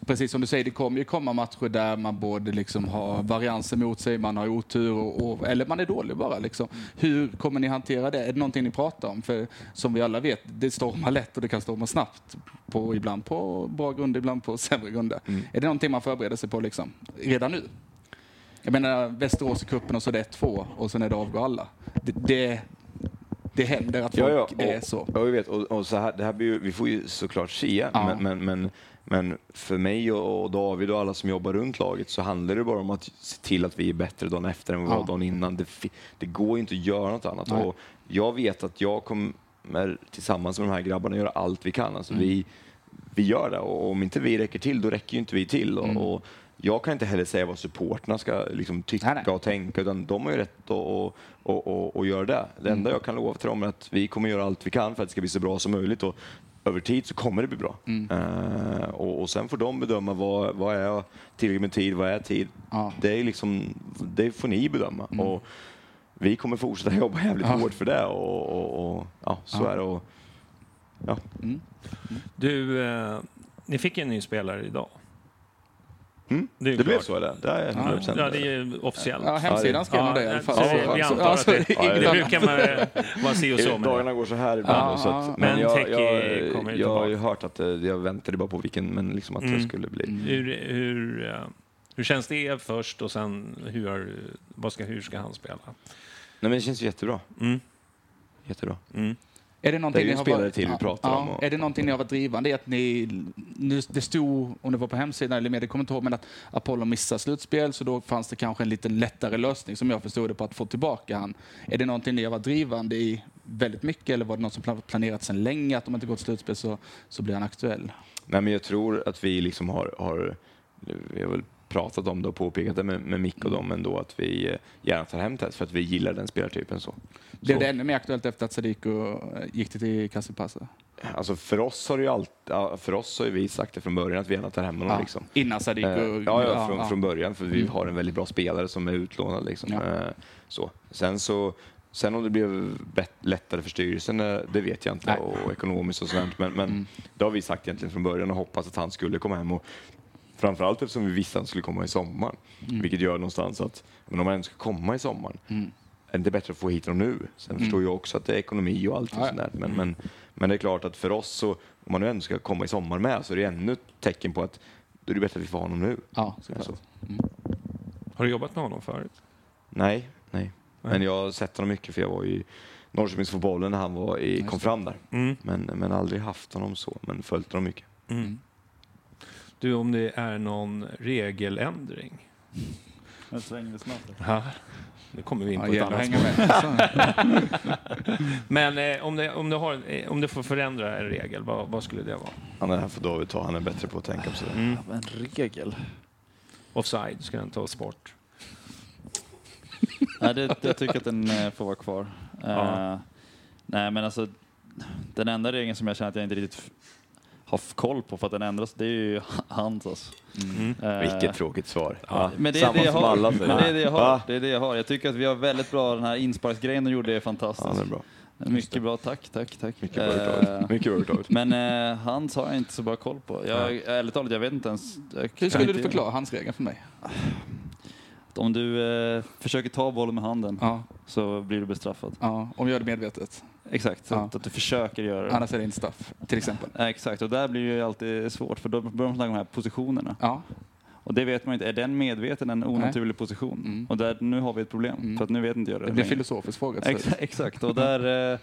Precis som du säger, det kommer ju komma matcher där man både liksom har varianser mot sig, man har otur och, och, eller man är dålig bara. Liksom. Hur kommer ni hantera det? Är det någonting ni pratar om? För som vi alla vet, det stormar lätt och det kan storma snabbt. På, ibland på bra grunder, ibland på (laughs) sämre grunder. Är det någonting man förbereder sig på liksom, redan nu? Jag menar Västerås i cupen och så är det 1-2 och sen är det avgår alla. Det, det, det händer att folk och, är så. Ja, vi vet. Och, och så här, det här blir ju, vi får ju såklart se, Ja. men, men, men, men för mig och, David och alla som jobbar runt laget så handlar det bara om att se till att vi är bättre dagen efter än vi Ja. var dagen innan. Det, det går ju inte att göra något annat. Nej. Och jag vet att jag kommer tillsammans med de här grabbarna göra allt vi kan. Alltså Mm. vi, vi gör det och om inte vi räcker till, då räcker ju inte vi till. Och, Mm. och jag kan inte heller säga vad supporterna ska liksom tycka Nej, nej. och tänka, utan de har ju rätt att och, och, och, och göra det. Det enda jag kan lova till dem är att vi kommer göra allt vi kan för att det ska bli så bra som möjligt. Och över tid så kommer det bli bra. Eh, och, och sen får de bedöma vad, vad är tillräckligt med tid, vad är tid? Ja. Det, är liksom, det får ni bedöma. Och vi kommer fortsätta (laughs) jobba jävligt Ja. hårt för det. Och, och, och, ja, så Ja. är det. Och, ja. Du, eh, ni fick en ny spelare idag. Mm. Det är Det, ju blev så är det. Det är 100%. Ja, det är officiellt. Ja, hemsidan skrev nog det i alla fall. så Så- vi, antar alltså, att det, inget det annat. brukar man vara si och så. Dagarna går så här ibland. Ja, så ja, att, ja. men jag, jag, kommer ju jag har ju hört att det, jag väntade bara på vilken, men liksom att det Mm. skulle bli. Hur, hur, eh, hur känns det först och sen hur, vad ska, hur ska han spela? Nej, men det känns jättebra. Mm. Jättebra. Mm. Är det, någonting Det är ju spelare varit- till vi pratar ja. om och- Är det någonting ni har varit drivande i? Att ni, nu, det stod, om det var på hemsidan eller med, det kommer jag inte ihåg, men att Apollo missar slutspel, så då fanns det kanske en lite lättare lösning, som jag förstod det, på att få tillbaka han. Är det någonting ni har varit drivande i väldigt mycket, eller var det något som plan- planerats sedan länge, att om det inte går till slutspel så, så blir han aktuell? Nej, men jag tror att vi liksom har, har vi har väl pratat om det och påpekat det med, med Mick och dem ändå, att vi eh, gärna tar hem Tess för att vi gillar den spelartypen. Så. Blev Så. det ännu mer aktuellt efter att Sadiku eh, gick till Kassipassa? Alltså för oss har ju allt, ja, för oss har vi sagt det från början att vi gärna tar hem honom. Ja, Liksom. Innan Sadiku... Eh, ja, ja, från, ja. från början, för vi Mm. har en väldigt bra spelare som är utlånad. Liksom. Ja. Eh, så. Sen, så, sen om det blev lättare för styrelsen, eh, det vet jag inte, Nej. och ekonomiskt och sånt. Men, men Mm. det har vi sagt egentligen från början och hoppas att han skulle komma hem. Och framförallt eftersom vi visste att han skulle komma i sommar. Vilket gör någonstans att men om han ändå ska komma i sommar, Mm. är det inte bättre att få hit honom nu? Sen förstår jag också att det är ekonomi och allt Ja, ja. sånt där. Men, men, men det är klart att för oss, så, om man nu ändå ska komma i sommar med, så är det ännu ett tecken på att då är det bättre att vi får ha honom nu. Ja, såklart. Så. Har du jobbat med honom förut? Nej, nej. Men jag har sett honom mycket, för jag var i Norrköpingsfotbollen när han var i, kom fram där. Mm. Men, men aldrig haft honom så, men följt honom mycket. Du, om det är någon regeländring? En sväng snabbt. Ja, nu kommer vi in Ja, på ett annat spår. med. Så. (laughs) Men eh, om, det, om, du har, eh, om du får förändra en regel, vad, vad skulle det vara? Han är här för David ta, han är bättre på att tänka på sådär. Mm. En regel? Offside ska den tas bort. (laughs) Nej, det, jag tycker att den eh, får vara kvar. Ja. Eh, nej, men alltså den enda regeln som jag känner att jag inte riktigt har koll på för att den ändras, det är ju (laughs) hans alltså. Mm. Eh, Vilket tråkigt svar. Ja, men det är Samma det jag som har. alla Men det är det jag har. Va? Det är det jag har. Jag tycker att vi har väldigt bra, den här insparksgrejen de gjorde är fantastisk. Ja, det är bra. Mycket bra, tack, tack, tack. Mycket bra Eh. (laughs) Mycket bra David. Men eh, hans har jag inte så bra koll på. Jag, ärligt talat, jag vet inte ens. Hur skulle du förklara hans regel för mig? Om du eh, försöker ta bollen med handen Ja, så blir du bestraffad. ja, om jag gör det medvetet. Exakt, så Ja. att, att du försöker göra det. Annars är det inte straff, till exempel. Ja, exakt, och där blir det ju alltid svårt för då börjar man snacka om de här positionerna. Ja, Och det vet man inte, är den medveten en onaturlig position? Mm. Och där, nu har vi ett problem, Mm. för att nu vet inte jag det det blir en längre. filosofisk fråga. till Ex slut. exakt, och där... Eh,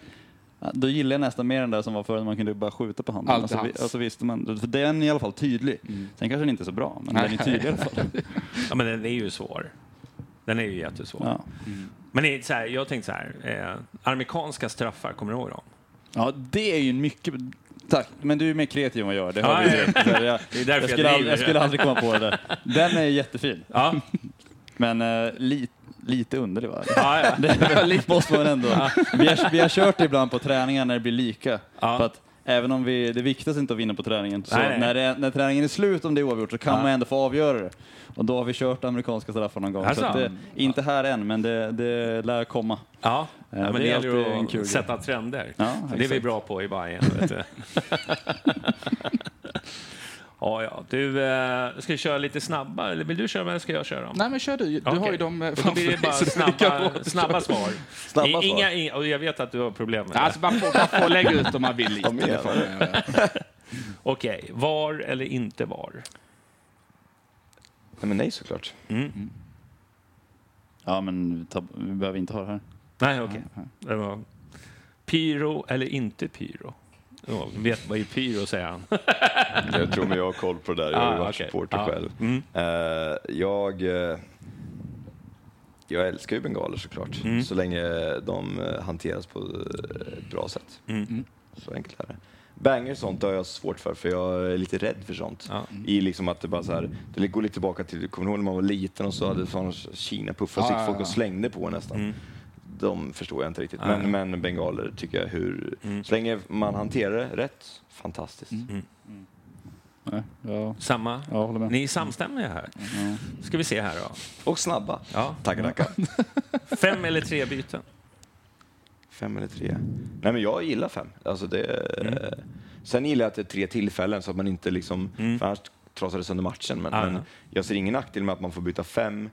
då gillar jag nästan mer den där som var förr, när man kunde bara skjuta på handen. Alltså, vi, alltså visste man, för den är i alla fall tydlig. Mm. Sen kanske den inte är så bra, men Nej. den är tydlig i alla fall. (laughs) Ja, men den är ju svår. Den är ju jättesvår. Ja. Men det är så här, jag tänkte så här, eh, amerikanska straffar, kommer du ihåg dem? Ja, det är ju en mycket... Tack, men du är mer kreativ än vad jag är. Det, Ja, hör vi ja. direkt. Jag, jag, jag skulle aldrig, jag skulle aldrig komma på det där. Den är jättefin. Ja, (laughs) Men eh, li, lite underlig va? ja, ja. (laughs) Det måste man ändå. Vi, har, vi har kört det ibland på träningar när det blir lika. Ja. För att även om vi, det viktigaste inte att vinna på träningen, så Nej, nej. När, det, när träningen är slut, om det är oavgjort, så kan Ja. man ändå få avgöra det. Och då har vi kört amerikanska straffar någon gång. Alltså? Så det, inte här än, men det, det lär komma. ja. ja Ja, men det, det är gäller att kul sätta trender. Ja, det är vi bra på i Bayern. (laughs) Ja, ja. Du, eh, ska vi köra lite snabbare? Eller vill du köra eller ska jag köra? Nej, men kör du. Du har Okej. ju dem eh, Då blir det bara (laughs) snabba, snabba svar. Snabba I- svar. Inga, inga, och jag vet att du har problem med det. Alltså, man får, man får lägga ut om man vill lite. Det får man göra. (laughs) Okej, var eller inte var? Nej, men nej såklart. Mm. Ja, men ta, vi behöver inte ha det här. Nej, okej. Det var pyro eller inte pyro? Ja, vet vad är pyro, säger han. (laughs) Jag tror mig jag har koll på det där. Jag har Ah, ju varit okej. supporter Ja. själv. Mm. Eh, jag, eh, jag älskar ju bengaler såklart, Mm. så länge de eh, hanteras på ett bra sätt. Mm. Så enkelt är det. Banger och sånt har jag svårt för, för jag är lite rädd för sånt. Ja. I liksom att det bara så här, det går lite tillbaka till, kommer du ihåg när man var liten och så hade sådana Kina-puffar, så Ja, gick folk ja, och slängde på nästan. Mm. De förstår jag inte riktigt. Nej. Men, men bengaler tycker jag hur, Mm. så länge man hanterar det rätt, fantastiskt. Nej, ja, Samma? jag håller med. Ni är samstämmiga här. Ja. Ska vi se här då. Och snabba. Ja. Tackar, tackar. (laughs) Fem eller tre byten? Fem eller tre? Nej, men jag gillar fem. Alltså det, Mm. Sen gillar jag att det är tre tillfällen så att man inte liksom, Mm. för annars trasar det sönder matchen. Men, men ja. jag ser ingen nackdel med att man får byta fem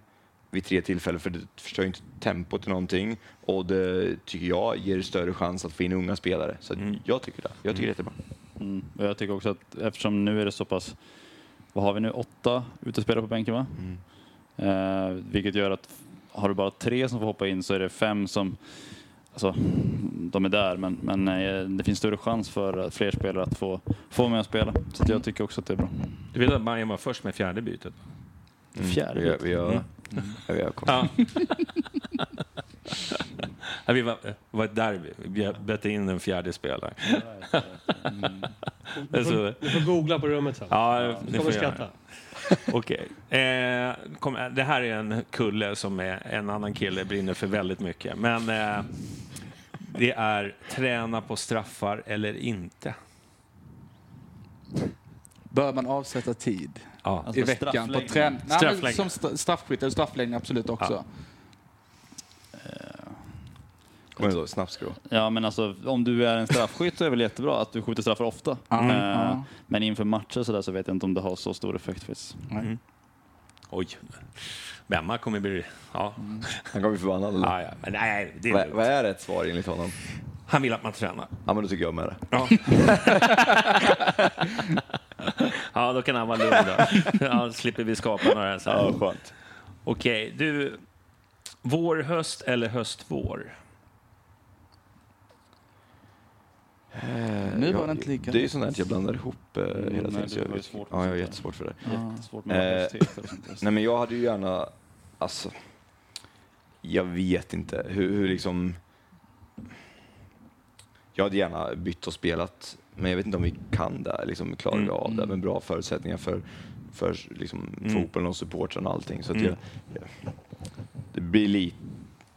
vid tre tillfällen för det förstör ju inte tempot till någonting och det tycker jag ger större chans att få in unga spelare. Så Mm. jag tycker det. Jag tycker det är jättebra. Mm. Och jag tycker också att eftersom nu är det så pass, vad har vi nu, åtta utespelare på bänken va? Mm. Eh, vilket gör att har du bara tre som får hoppa in så är det fem som, alltså de är där men, men eh, det finns större chans för fler spelare att få, få med och spela. Så jag tycker också att det är bra. Du vet att Bayern var först med fjärde bytet? Mm. Fjärde Vi, har- byte. vi, har, Mm. ja, vi har koll. Ja. (laughs) ja, vi var, det var derby. Vi bytte in en fjärde spelare. Du Alltså, får, du får googla på rummet sen. ja, Du kommer får skratta. det. (laughs) Okej. Eh, kom, det här är en kulle som är, en annan kille brinner för väldigt mycket. Men eh, det är träna på straffar eller inte. Bör man avsätta tid Ja. i veckan på träning? Nej, men. Som st- straffskytt eller straffläggning absolut också. Kommer du ihåg snapsgrå? Ja men alltså om du är en straffskytt så är det väl jättebra att du skjuter straffar ofta. Ja, Eh, ja. Men inför matcher så, där så vet jag inte om det har så stor effekt faktiskt. Oj. Bemma kommer bli... Ja. Han kommer bli förbannad eller? Ja, ja. Men nej, det är lugnt. vad är rätt svar enligt honom? Han vill att man tränar. Ja, men då tycker jag med det. Ja. (laughs) ja, då kan han vara lugn då. Ja, slipper vi skapa några så här. Ja, skönt. Okej, du. Vår, höst eller höst-vår? Nu var Ja, det inte lika. Det är ju sånt där att jag blandar ihop eh, hela nej, tiden. det så jag, var ju svårt ja, med jag har sånt där. jättesvårt för det. Jättesvårt med Eh, universitet och sånt där. Nej, men jag hade ju gärna, alltså, jag vet inte hur, hur liksom, jag hade gärna bytt och spelat, men jag vet inte om vi kan det, liksom klarar vi Mm. av det med bra förutsättningar för, för liksom, Mm. fotbollen och supportrarna och allting. Så att Mm. jag, jag, det blir lite,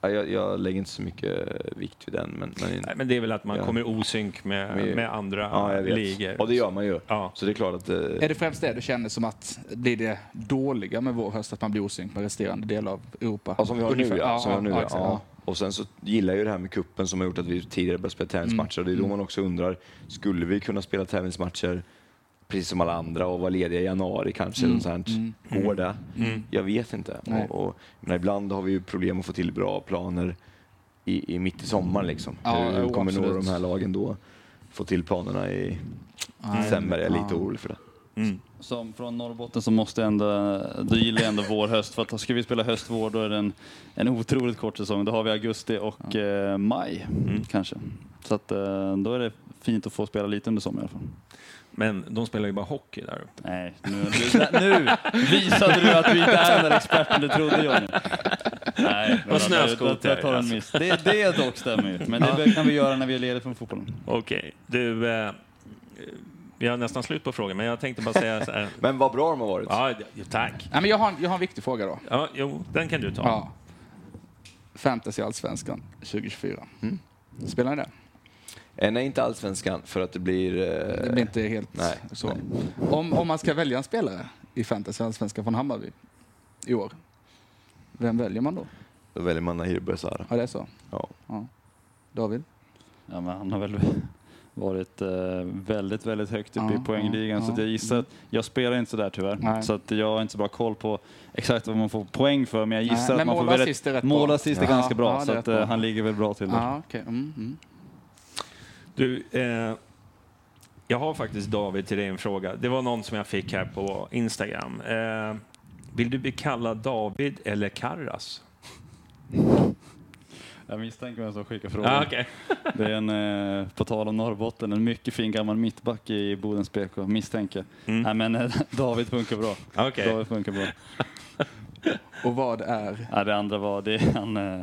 ja, jag, jag lägger inte så mycket vikt vid den. Men, men, Nej, men det är väl att man Ja. kommer osynk med, Men- med andra ja, ligor. Och det gör man ju. Ja. Så det är klart att... eh, Är det främst det du känner som att blir det dåliga med vår höst, att man blir osynk med resterande delar av Europa? Ja, som vi har Ungefär. nu ja. Som vi har nu, ja. Och sen så gillar jag ju det här med kuppen som har gjort att vi tidigare börjat spela tävlingsmatcher. Det är då man också undrar, skulle vi kunna spela tävlingsmatcher precis som alla andra och vara lediga i januari kanske? Mm. Sånt. Mm. Går det? Mm. Jag vet inte. Nej. Och, och, men ibland har vi ju problem att få till bra planer i, i mitt i sommaren. Liksom. Ja, hur kommer nog absolut. de här lagen då få till planerna i december? Jag är lite ja. orolig för det. Mm. Som från Norrbotten så måste ändå, då gillar jag ändå vår höst. För att ska vi spela höst-vår då är det en, en otroligt kort säsong. Då har vi augusti och eh, maj Mm. kanske. Så att eh, då är det fint att få spela lite under sommaren i alla fall. Men de spelar ju bara hockey där uppe. Nej, nu, nu, visade du att du inte är den där experten du trodde Johnny. Nej, Och snöskoter, Jag, tar en alltså. miss. Det, det dock stämmer ju. Men det kan vi göra när vi är lediga från fotbollen. Okej, du... Eh, vi har nästan slut på frågan, men jag tänkte bara säga så här. (laughs) Men vad bra de har varit. Ja, ja, tack. Nej, men jag, har, jag har en viktig fråga då. Ja, jo, den kan du ta. Ja. Fantasy Allsvenskan 2024. Spelar ni det? Eh, nej, inte allsvenskan, för att det blir... Eh, Det blir inte helt nej, så. nej. Om, om man ska välja en spelare i Fantasy Allsvenskan från Hammarby i år, vem väljer man då? Då väljer man Nahir Besara. Ja, det är så? Ja. David? Ja, men han har väl varit eh, väldigt, väldigt högt upp Ja, i poängligan. ja, så att jag gissar att, jag spelar inte så där tyvärr. Nej. Så att jag har inte så bra koll på exakt vad man får poäng för. Men jag Nej, gissar men att man får väldigt- är rätt bra. Mål och assist är Ja, ganska bra. ja, så att, bra. eh, han ligger väl bra till där. Ja, okej. Mm, mm. Du, eh, jag har faktiskt David till dig en fråga. Det var någon som jag fick här på Instagram. Eh, vill du bli kallad David eller Karras? Jag misstänker vem som skickar frågan. Ah, okej. (laughs) Det är en, eh, på tal om Norrbotten, en mycket fin gammal mittback i Bodens BK, misstänker. Mm. Nej men eh, (laughs) David funkar bra. Okej. David funkar bra. (laughs) Och vad är... Ja, det andra var det han, eh,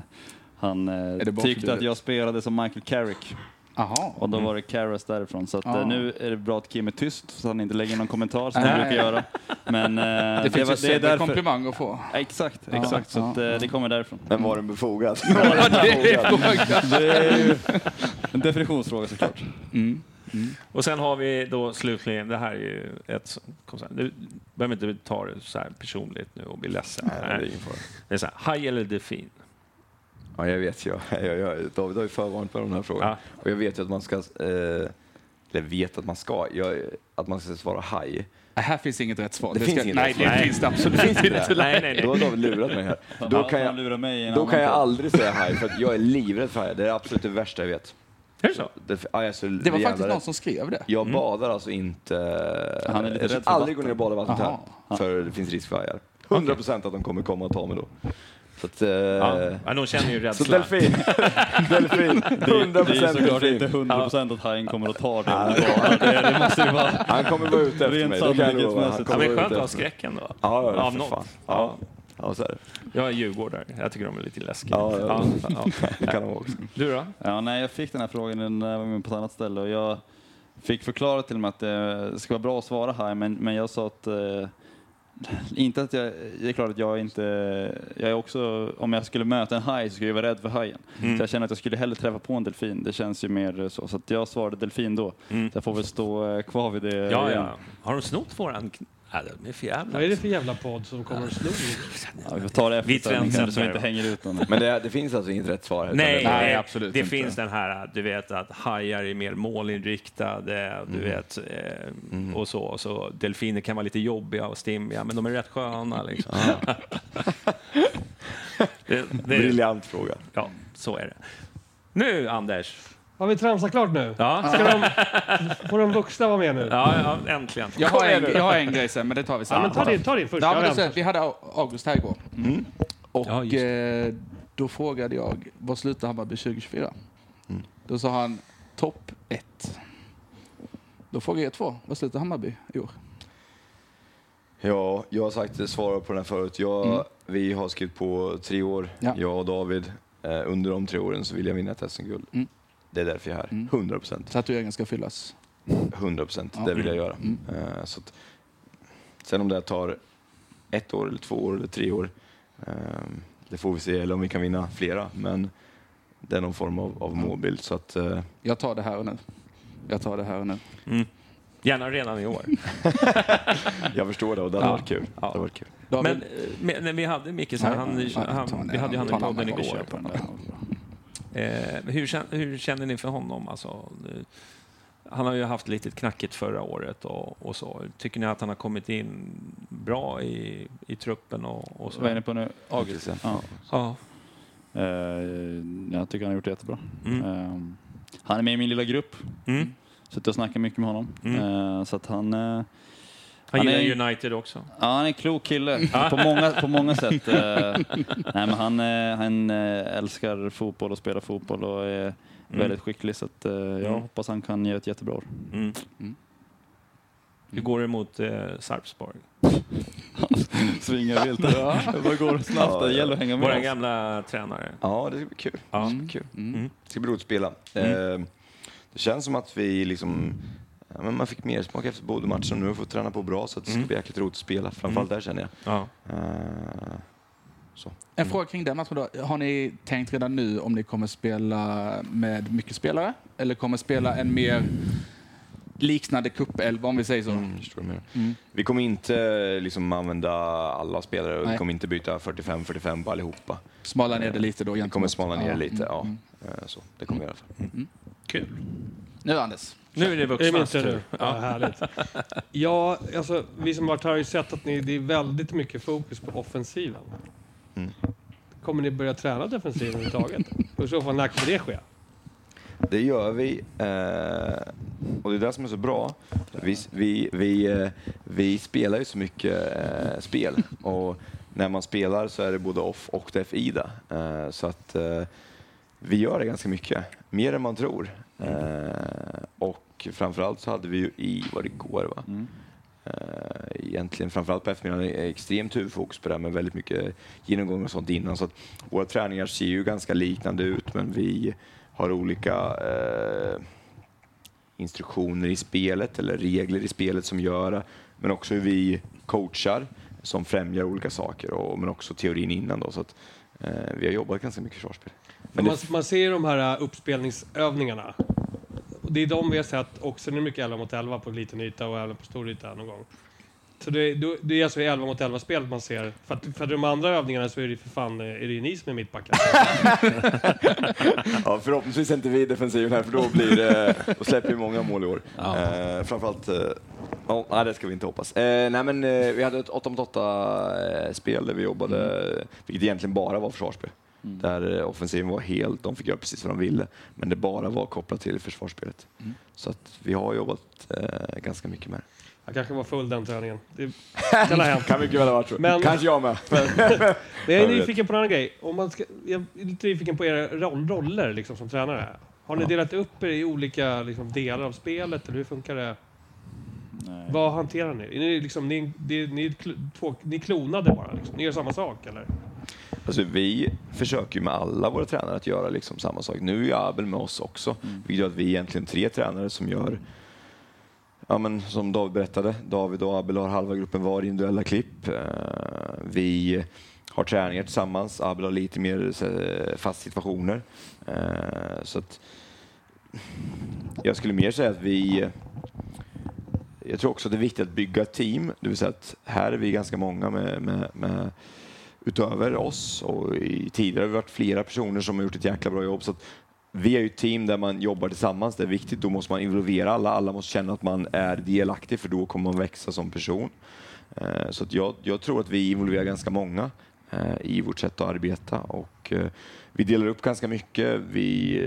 han eh, tyckte att jag spelade som Michael Carrick. Aha. Och då var det Carras därifrån. Så att, Ah. nu är det bra att Kim är tyst så han inte lägger någon kommentar som han brukar göra. Men eh, Det finns var- ju sämre komplimang att få. Ja, Exakt, Ja, exakt. Så ja, att, eh, det kommer därifrån. Men var den befogad? (laughs) det är frågan. Det är en definitionsfråga såklart. Mm. Och sen har vi då slutligen, det här är ju ett. Du behöver inte ta det så här personligt nu och bli ledsen. Nej, det är. Det är så här, haj eller delfin? Ja, jag vet. Jag, (laughs) jag, jag, David har ju förvarnat på den här frågan. Ja. Och jag vet ju att man ska... Eh, eller vet att man ska. Jag, att man ska svara haj. Nej, Här finns inget rätt svar. Det finns inget nej, rätt det svar. finns det absolut Finns inte. inte det? Nej, nej, Då nej. har David lurat mig här. Då kan jag, mig då kan jag aldrig säga haj, för att jag är livrädd för hajar. Det är absolut det värsta jag vet. Är det så? Det, ja, Det var faktiskt rädd. någon som skrev det. Jag badar alltså inte... Han är lite jag ska rädd för aldrig gå ner och bada i vattnet här, för det finns risk för hajar. 100 procent att de kommer komma och ta mig då. Så att... Eh, Ja, ja, de känner ju så rädsla. delfin. (laughs) delfin. 100 Det är procent såklart delfin. inte 100 procent att hajen kommer att ta det. det, det måste ju vara... Han kommer vara ute efter Rent mig. det. Han sannolikhetsmässigt. Ja, kommer men vara skönt att ha skräcken då. Ja, ja, Av något. fan. Ja. Ja. Ja, så är det. Jag är djurgårdare. Jag tycker de är lite läskiga. Ja, ja, ja. (laughs) Det kan de också. Du då? Ja, nej, jag fick den här frågan när jag var på ett annat ställe och jag fick förklara till mig att det ska vara bra att svara här, men, men jag sa att eh, inte att jag, det är klart att jag inte, jag är också, om jag skulle möta en haj så skulle jag vara rädd för hajen. Mm. Så jag känner att jag skulle hellre träffa på en delfin, det känns ju mer så. Så att jag svarade delfin då. Mm. Så jag får väl stå eh, kvar vid det Ja, igen. ja. Har de snott våran... Ja, de är för jävla... Vad är det för jävla podd som kommer att? Ja, vi får ta det efter trendsätter så vi inte då. hänger ut någon. (laughs) Men det, det finns alltså inget rätt svar? utan Nej, det Nej, det, absolut det inte. finns den här, du vet att hajar är mer målinriktade, du vet, eh, och så. Så. Delfiner kan vara lite jobbiga och stimmiga, men de är rätt sköna liksom. (laughs) det, det, Briljant fråga. ja, så är det. Nu, Anders. Har vi tramsat klart nu? Ja, Ska de, får de vuxna vara med nu? ja, ja äntligen. Jag har, en, jag har en grej sen, men det tar vi sen. Ja, men ta din, ta din först. Ja, men det, vi hade August här igår. Och Ja, eh, då frågade jag, vad slutar Hammarby 2024? Då sa han, topp ett. Då frågar jag två, vad slutar Hammarby i år? Ja, jag har sagt svarat på den här förut. Jag, Mm. Vi har skrivit på tre år, Ja. jag och David. Eh, under de tre åren så vill jag vinna ett SM-guld. Mm. Det är därför jag är här. Mm. 100 procent. Tatueringen ska fyllas. 100 procent, Ja. det vill jag göra. Mm. Eh, så att, sen om det tar ett år, eller två år eller tre år, eh, det får vi se. Eller om vi kan vinna flera. Men det är någon form av, av målbild. Så att, eh, Jag tar det här och nu. Jag tar det här och nu. Mm. Gärna redan i år. (laughs) jag förstår det och det hade Ja. varit kul. Det Ja. hade varit kul. David? Men eh, med, när vi hade Micke, så här, han, Nej, han, vi hade ju han i ta podden kör igår. den där. Eh, hur, känner, hur känner ni för honom? Alltså, nu- han har ju haft lite knackigt förra året och, och så. Tycker ni att han har kommit in bra i, i truppen och, och så? Vad är ni på nu? August? Ja. Ja. Eh, jag tycker han har gjort det jättebra. Mm. Eh, han är med i min lilla grupp. Mm. Suttit och snackat mycket med honom. Mm. Eh, så att han... Han, Han är- gillar United också. Ja, han är en klok kille (laughs) på många, på många sätt. Eh, nej, men han, eh, han eh, älskar fotboll och spelar fotboll och är väldigt skicklig. Så att, jag Mm. hoppas han kan ge ett jättebra år. Mm. Hur går det mot eh, Sarpsborg? (laughs) Svingar vilt. (laughs) Ja. Det går snabbt. Det gäller att hänga med. Vår gamla tränare. Ja, det ska bli kul. Ja. Det ska bli, kul. Mm. Det ska bli roligt att spela. Eh, det känns som att vi liksom Ja, men man fick mer smak efter båda matcherna. Nu har vi fått träna på bra så att det ska Mm. bli jäkligt roligt att spela. Framförallt där känner jag. Ja. Eh, så. En fråga kring den matchen då. Har ni tänkt redan nu om ni kommer spela med mycket spelare? Eller kommer spela en mer liknande cupelva om vi säger så? Mm. Mm. Vi kommer inte liksom använda alla spelare och vi kommer inte byta 45-45 på allihopa. Smala ner det lite då? Vi kommer smala ner Ja, det lite, mm, ja. mm. Eh, Så, det kommer vi i alla fall. Kul. Nu Anders. Nu är det det vuxnas tur nu? Ja, härligt. Ja, alltså, vi som varit här har ju sett att ni, det är väldigt mycket fokus på offensiven. Mm. Kommer ni börja träna defensiven överhuvudtaget? Och i så fall, när kommer det ske? Det gör vi. Eh, och det är det som är så bra. Vi, vi, vi, eh, vi spelar ju så mycket eh, spel. Och när man spelar så är det både off och def-ida. Eh, så att eh, vi gör det ganska mycket. Mer än man tror. Eh, och framförallt så hade vi ju i, var det igår va? Mm. Eh, egentligen framförallt på eftermiddagen extremt huvudfokus på det här med väldigt mycket genomgång och sånt innan. Så att våra träningar ser ju ganska liknande ut men vi har olika eh, instruktioner i spelet eller regler i spelet som gör men också hur vi coachar som främjar olika saker och, men också teorin innan då. Så att, eh, vi har jobbat ganska mycket försvarsspel. Man, man ser ju de här uh, uppspelningsövningarna. Och det är de vi har sett också. Nu är det mycket 11 mot 11 på liten yta och även på stor yta någon gång. Så det, då- det är alltså i 11 mot 11 spelet man ser. För, att, för de andra övningarna så är det för fan eh, är det ju ni som är mittbackar. (laughs) ja, förhoppningsvis är inte vi defensiven här för då, blir det, då släpper vi många mål i år. Eh, framförallt, eh, ja, nej, det ska vi inte hoppas. Eh, nej, men, eh, vi hade ett 8 mot 8 eh, spel där vi jobbade, vilket egentligen bara var försvarsspel. Där eh, offensiven var helt, de fick göra precis vad de ville, men det bara var kopplat till försvarsspelet. Så att vi har jobbat eh, ganska mycket med det. Jag kanske var full den träningen. Det (laughs) kan ha hänt. Kan mycket väl ha varit så. Men- Kanske jag med. Men (laughs) jag är nyfiken på en annan grej. Om man ska, jag är lite nyfiken på era roll, roller liksom, som tränare. Har ni delat upp er i olika liksom, delar av spelet, eller hur funkar det? Nej. Vad hanterar ni? Är ni, liksom, ni, ni, är kl- två, ni klonade bara? Liksom. Ni gör samma sak, eller? Alltså, vi försöker ju med alla våra tränare att göra liksom samma sak. Nu är Abel med oss också, vilket gör att vi är egentligen tre tränare som gör Ja, men som David berättade, David och Abel har halva gruppen var individuella klipp. Eh, Vi har träningar tillsammans. Abel har lite mer eh, fast situationer. Eh, Så att jag skulle mer säga att vi jag tror också att det är viktigt att bygga ett team. Det vill säga att här är vi ganska många med, med, med utöver oss och i, tidigare har vi varit flera personer som har gjort ett jäkla bra jobb. Så att vi är ju ett team där man jobbar tillsammans. Det är viktigt. Då måste man involvera alla. Alla måste känna att man är delaktig för då kommer man växa som person. Eh, så att jag, jag tror att vi involverar ganska många eh, i vårt sätt att arbeta och eh, vi delar upp ganska mycket vi,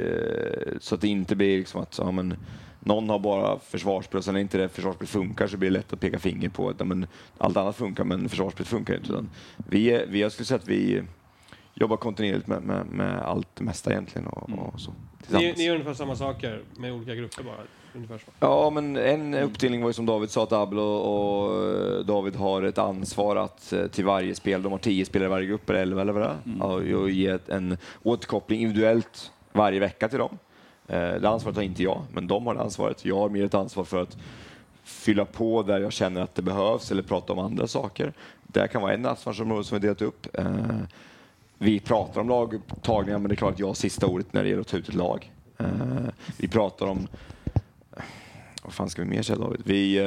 så att det inte blir liksom att ja, men, någon har bara försvarsspel och sen när inte det försvarsspel funkar så blir det lätt att peka finger på att men, allt annat funkar men försvarsspel funkar inte. Utan vi, vi, jag skulle säga att vi jobbar kontinuerligt med, med, med allt det mesta egentligen och, och så. Ni, ni gör ungefär samma saker med olika grupper bara? Ja, men en uppdelning var ju som David sa att Abel och, eh, David har ett ansvar att eh, till varje spel, de har tio spelare i varje grupp, eller elva eller vad det är, ja, och ge en återkoppling individuellt varje vecka till dem. Eh, det ansvaret har inte jag, men de har det ansvaret. Jag har mer ett ansvar för att fylla på där jag känner att det behövs eller prata om andra saker. Det kan vara en ansvarsområde som vi delat upp. Eh, vi pratar om lagtagningar, men det är klart att jag har sista ordet när det gäller att ta ut ett lag. Eh, vi pratar om vad fan ska vi mer säga David? Vi,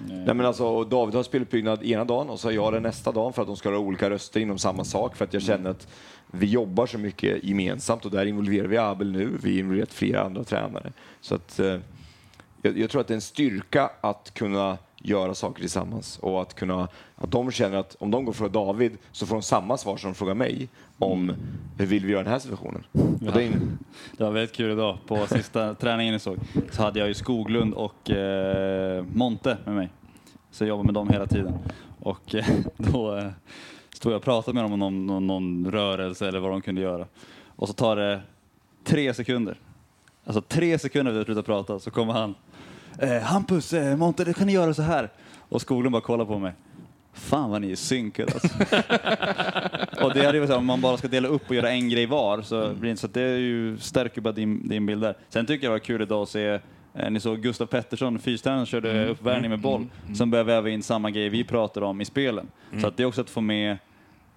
eh, nej men alltså, David har speluppbyggnad ena dagen och så har jag det nästa dag för att de ska ha olika röster inom samma sak för att jag känner att vi jobbar så mycket gemensamt och där involverar vi Abel nu, vi har involverat flera andra tränare. Så att, eh, jag, jag tror att det är en styrka att kunna göra saker tillsammans och att kunna att de känner att om de går från David så får de samma svar som de frågar mig om hur vill vi göra den här situationen. Och det är, Det var väldigt kul idag. På sista (laughs) träningen ni såg så hade jag ju Skoglund och eh, Monte med mig. Så jag jobbade med dem hela tiden. Och eh, (laughs) då eh, stod jag och pratade med dem om någon, någon, någon rörelse eller vad de kunde göra. Och så tar det tre sekunder. Alltså tre sekunder efter att jag slutat prata så kommer han eh, Hampus, eh, Monte, kan ni göra så här. Och skolan bara kollar på mig. Fan vad ni är synkade alltså. (laughs) och det hade ju varit så här, om man bara ska dela upp och göra en grej var så blir det så att det är ju, stärker bara din, din bild där. Sen tycker jag det var kul idag att se eh, ni såg Gustav Pettersson, fystränaren, körde Mm, uppvärmning med boll, som började väva in samma grejer vi pratar om i spelen. Så att det är också att få med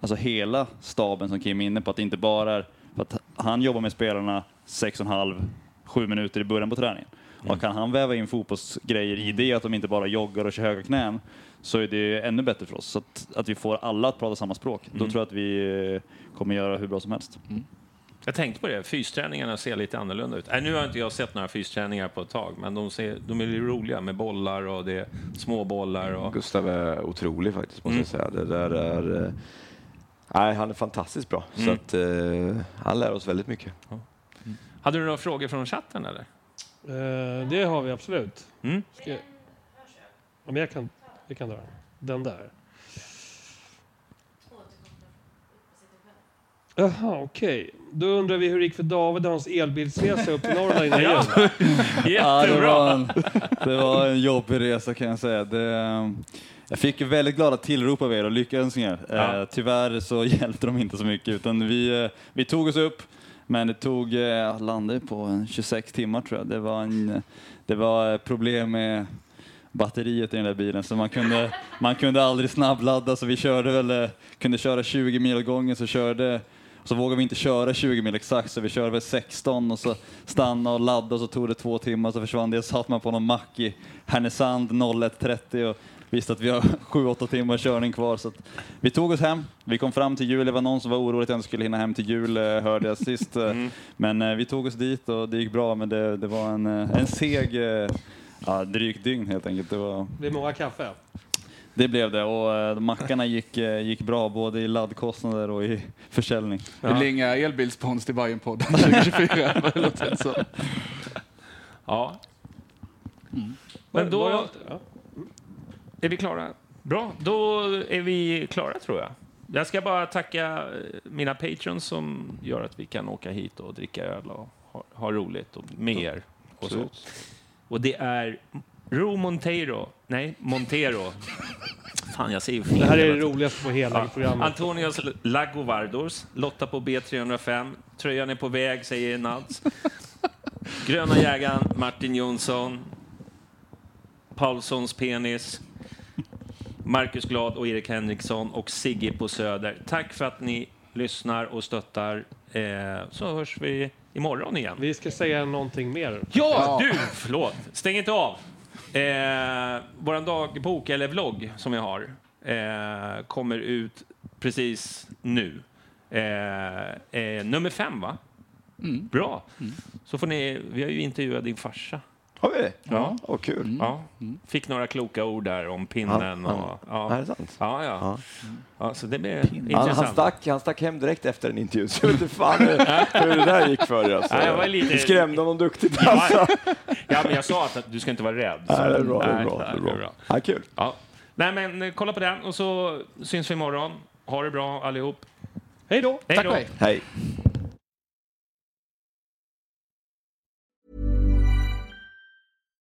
alltså hela staben som Kim är inne på, att det inte bara är för att han jobbar med spelarna sex och en halv, sju minuter i början på träningen. Och kan han väva in fotbollsgrejer i det, att de inte bara joggar och kör höga knän, så är det ännu bättre för oss. Så att, att vi får alla att prata samma språk. Då tror jag att vi eh, kommer göra hur bra som helst. Jag tänkte på det, fysträningarna ser lite annorlunda ut. Nej, nu har inte jag sett några fysträningar på ett tag, men de, ser, de är ju roliga med bollar och det är små bollar. Och... Gustav är otrolig faktiskt, måste jag säga. Det där är... eh, Nej, han är fantastiskt bra. Så att, eh, han lär oss väldigt mycket. Hade du några frågor från chatten eller? Eh, det har vi absolut. Mm. Ska jag... Ja, men jag kan, jag kan dra den. Den där. Jaha, okej. Då undrar vi hur det gick för David och hans elbilsresa upp till Norrland innan (laughs) jul. Ja, det, Jättebra! var en, det var en jobbig resa kan jag säga. Det, eh, jag fick väldigt glada tillrop av er och lyckönskningar. Ja. Eh, tyvärr så (laughs) hjälpte de inte så mycket utan vi, eh, vi tog oss upp men det tog, eh, landade på 26 timmar tror jag. Det var, en, eh, det var eh, problem med batteriet i den där bilen så man kunde, man kunde aldrig snabbladda så vi körde väl, kunde köra 20 mil åt gången så körde så vågade vi inte köra 20 mil exakt så vi körde väl 16 och så stannade och laddade och så tog det två timmar så försvann det. Så satt man på någon mack i Härnösand 01.30 och visste att vi har (laughs) 7-8 timmar körning kvar. Så att vi tog oss hem. Vi kom fram till jul. Det var någon som var orolig att jag inte skulle hinna hem till jul eh, hörde jag sist. Eh, Men eh, vi tog oss dit och det gick bra men det, det var en, en seg Ja, drygt dygn helt enkelt. Det, var, Det blir många kaffe. det blev det och mackarna gick, gick bra både i laddkostnader och i försäljning. Det blir inga elbilspons till Bajenpodden 2024. vad det låter som. Ja. Var- Men då? Ja. Är vi klara. Bra, då är vi klara tror jag. Jag ska bara tacka eh, mina patrons som gör att vi kan åka hit och dricka öl och ha, ha roligt och med er. Och, så. och det är Ro Monteiro. Nej, Montero. Fan, jag säger fel. Det här är det roligaste på hela Ja. programmet. Antonios Lagovardos, Lotta på B305. Tröjan är på väg, säger Nads. Gröna jägaren, Martin Jonsson. Paulssons penis. Marcus Glad och Erik Henriksson och Sigge på Söder. Tack för att ni lyssnar och stöttar. Eh, så hörs vi imorgon igen. Vi ska säga någonting mer. Ja, du! Förlåt. Stäng inte av. Eh, vår dagbok, eller vlogg, som jag har, eh, kommer ut precis nu. Eh, eh, nummer fem, va? Bra. Så får ni, vi har ju intervjuat din farsa. Har vi det? Ja. Åh, kul. Ja. Fick några kloka ord där om pinnen. Ja, och, ja. Är ja. det sant? Ja, ja. ja. så det blir Han, intressant. han, stack, han stack hem direkt efter en intervju, så jag vet inte fan hur, (laughs) hur det där gick för er. Alltså. Nej, jag var lite- Du skrämde honom duktigt. Ja, Alltså. ja, men jag sa att du ska inte vara rädd. så- Nej, det är bra. Det är Nej, bra, det är bra. Ja, kul. Ja. Nej, men eh, kolla på den och så syns vi imorgon. Ha det bra allihop. Hej då! Hej Tack då! och hej. Hej.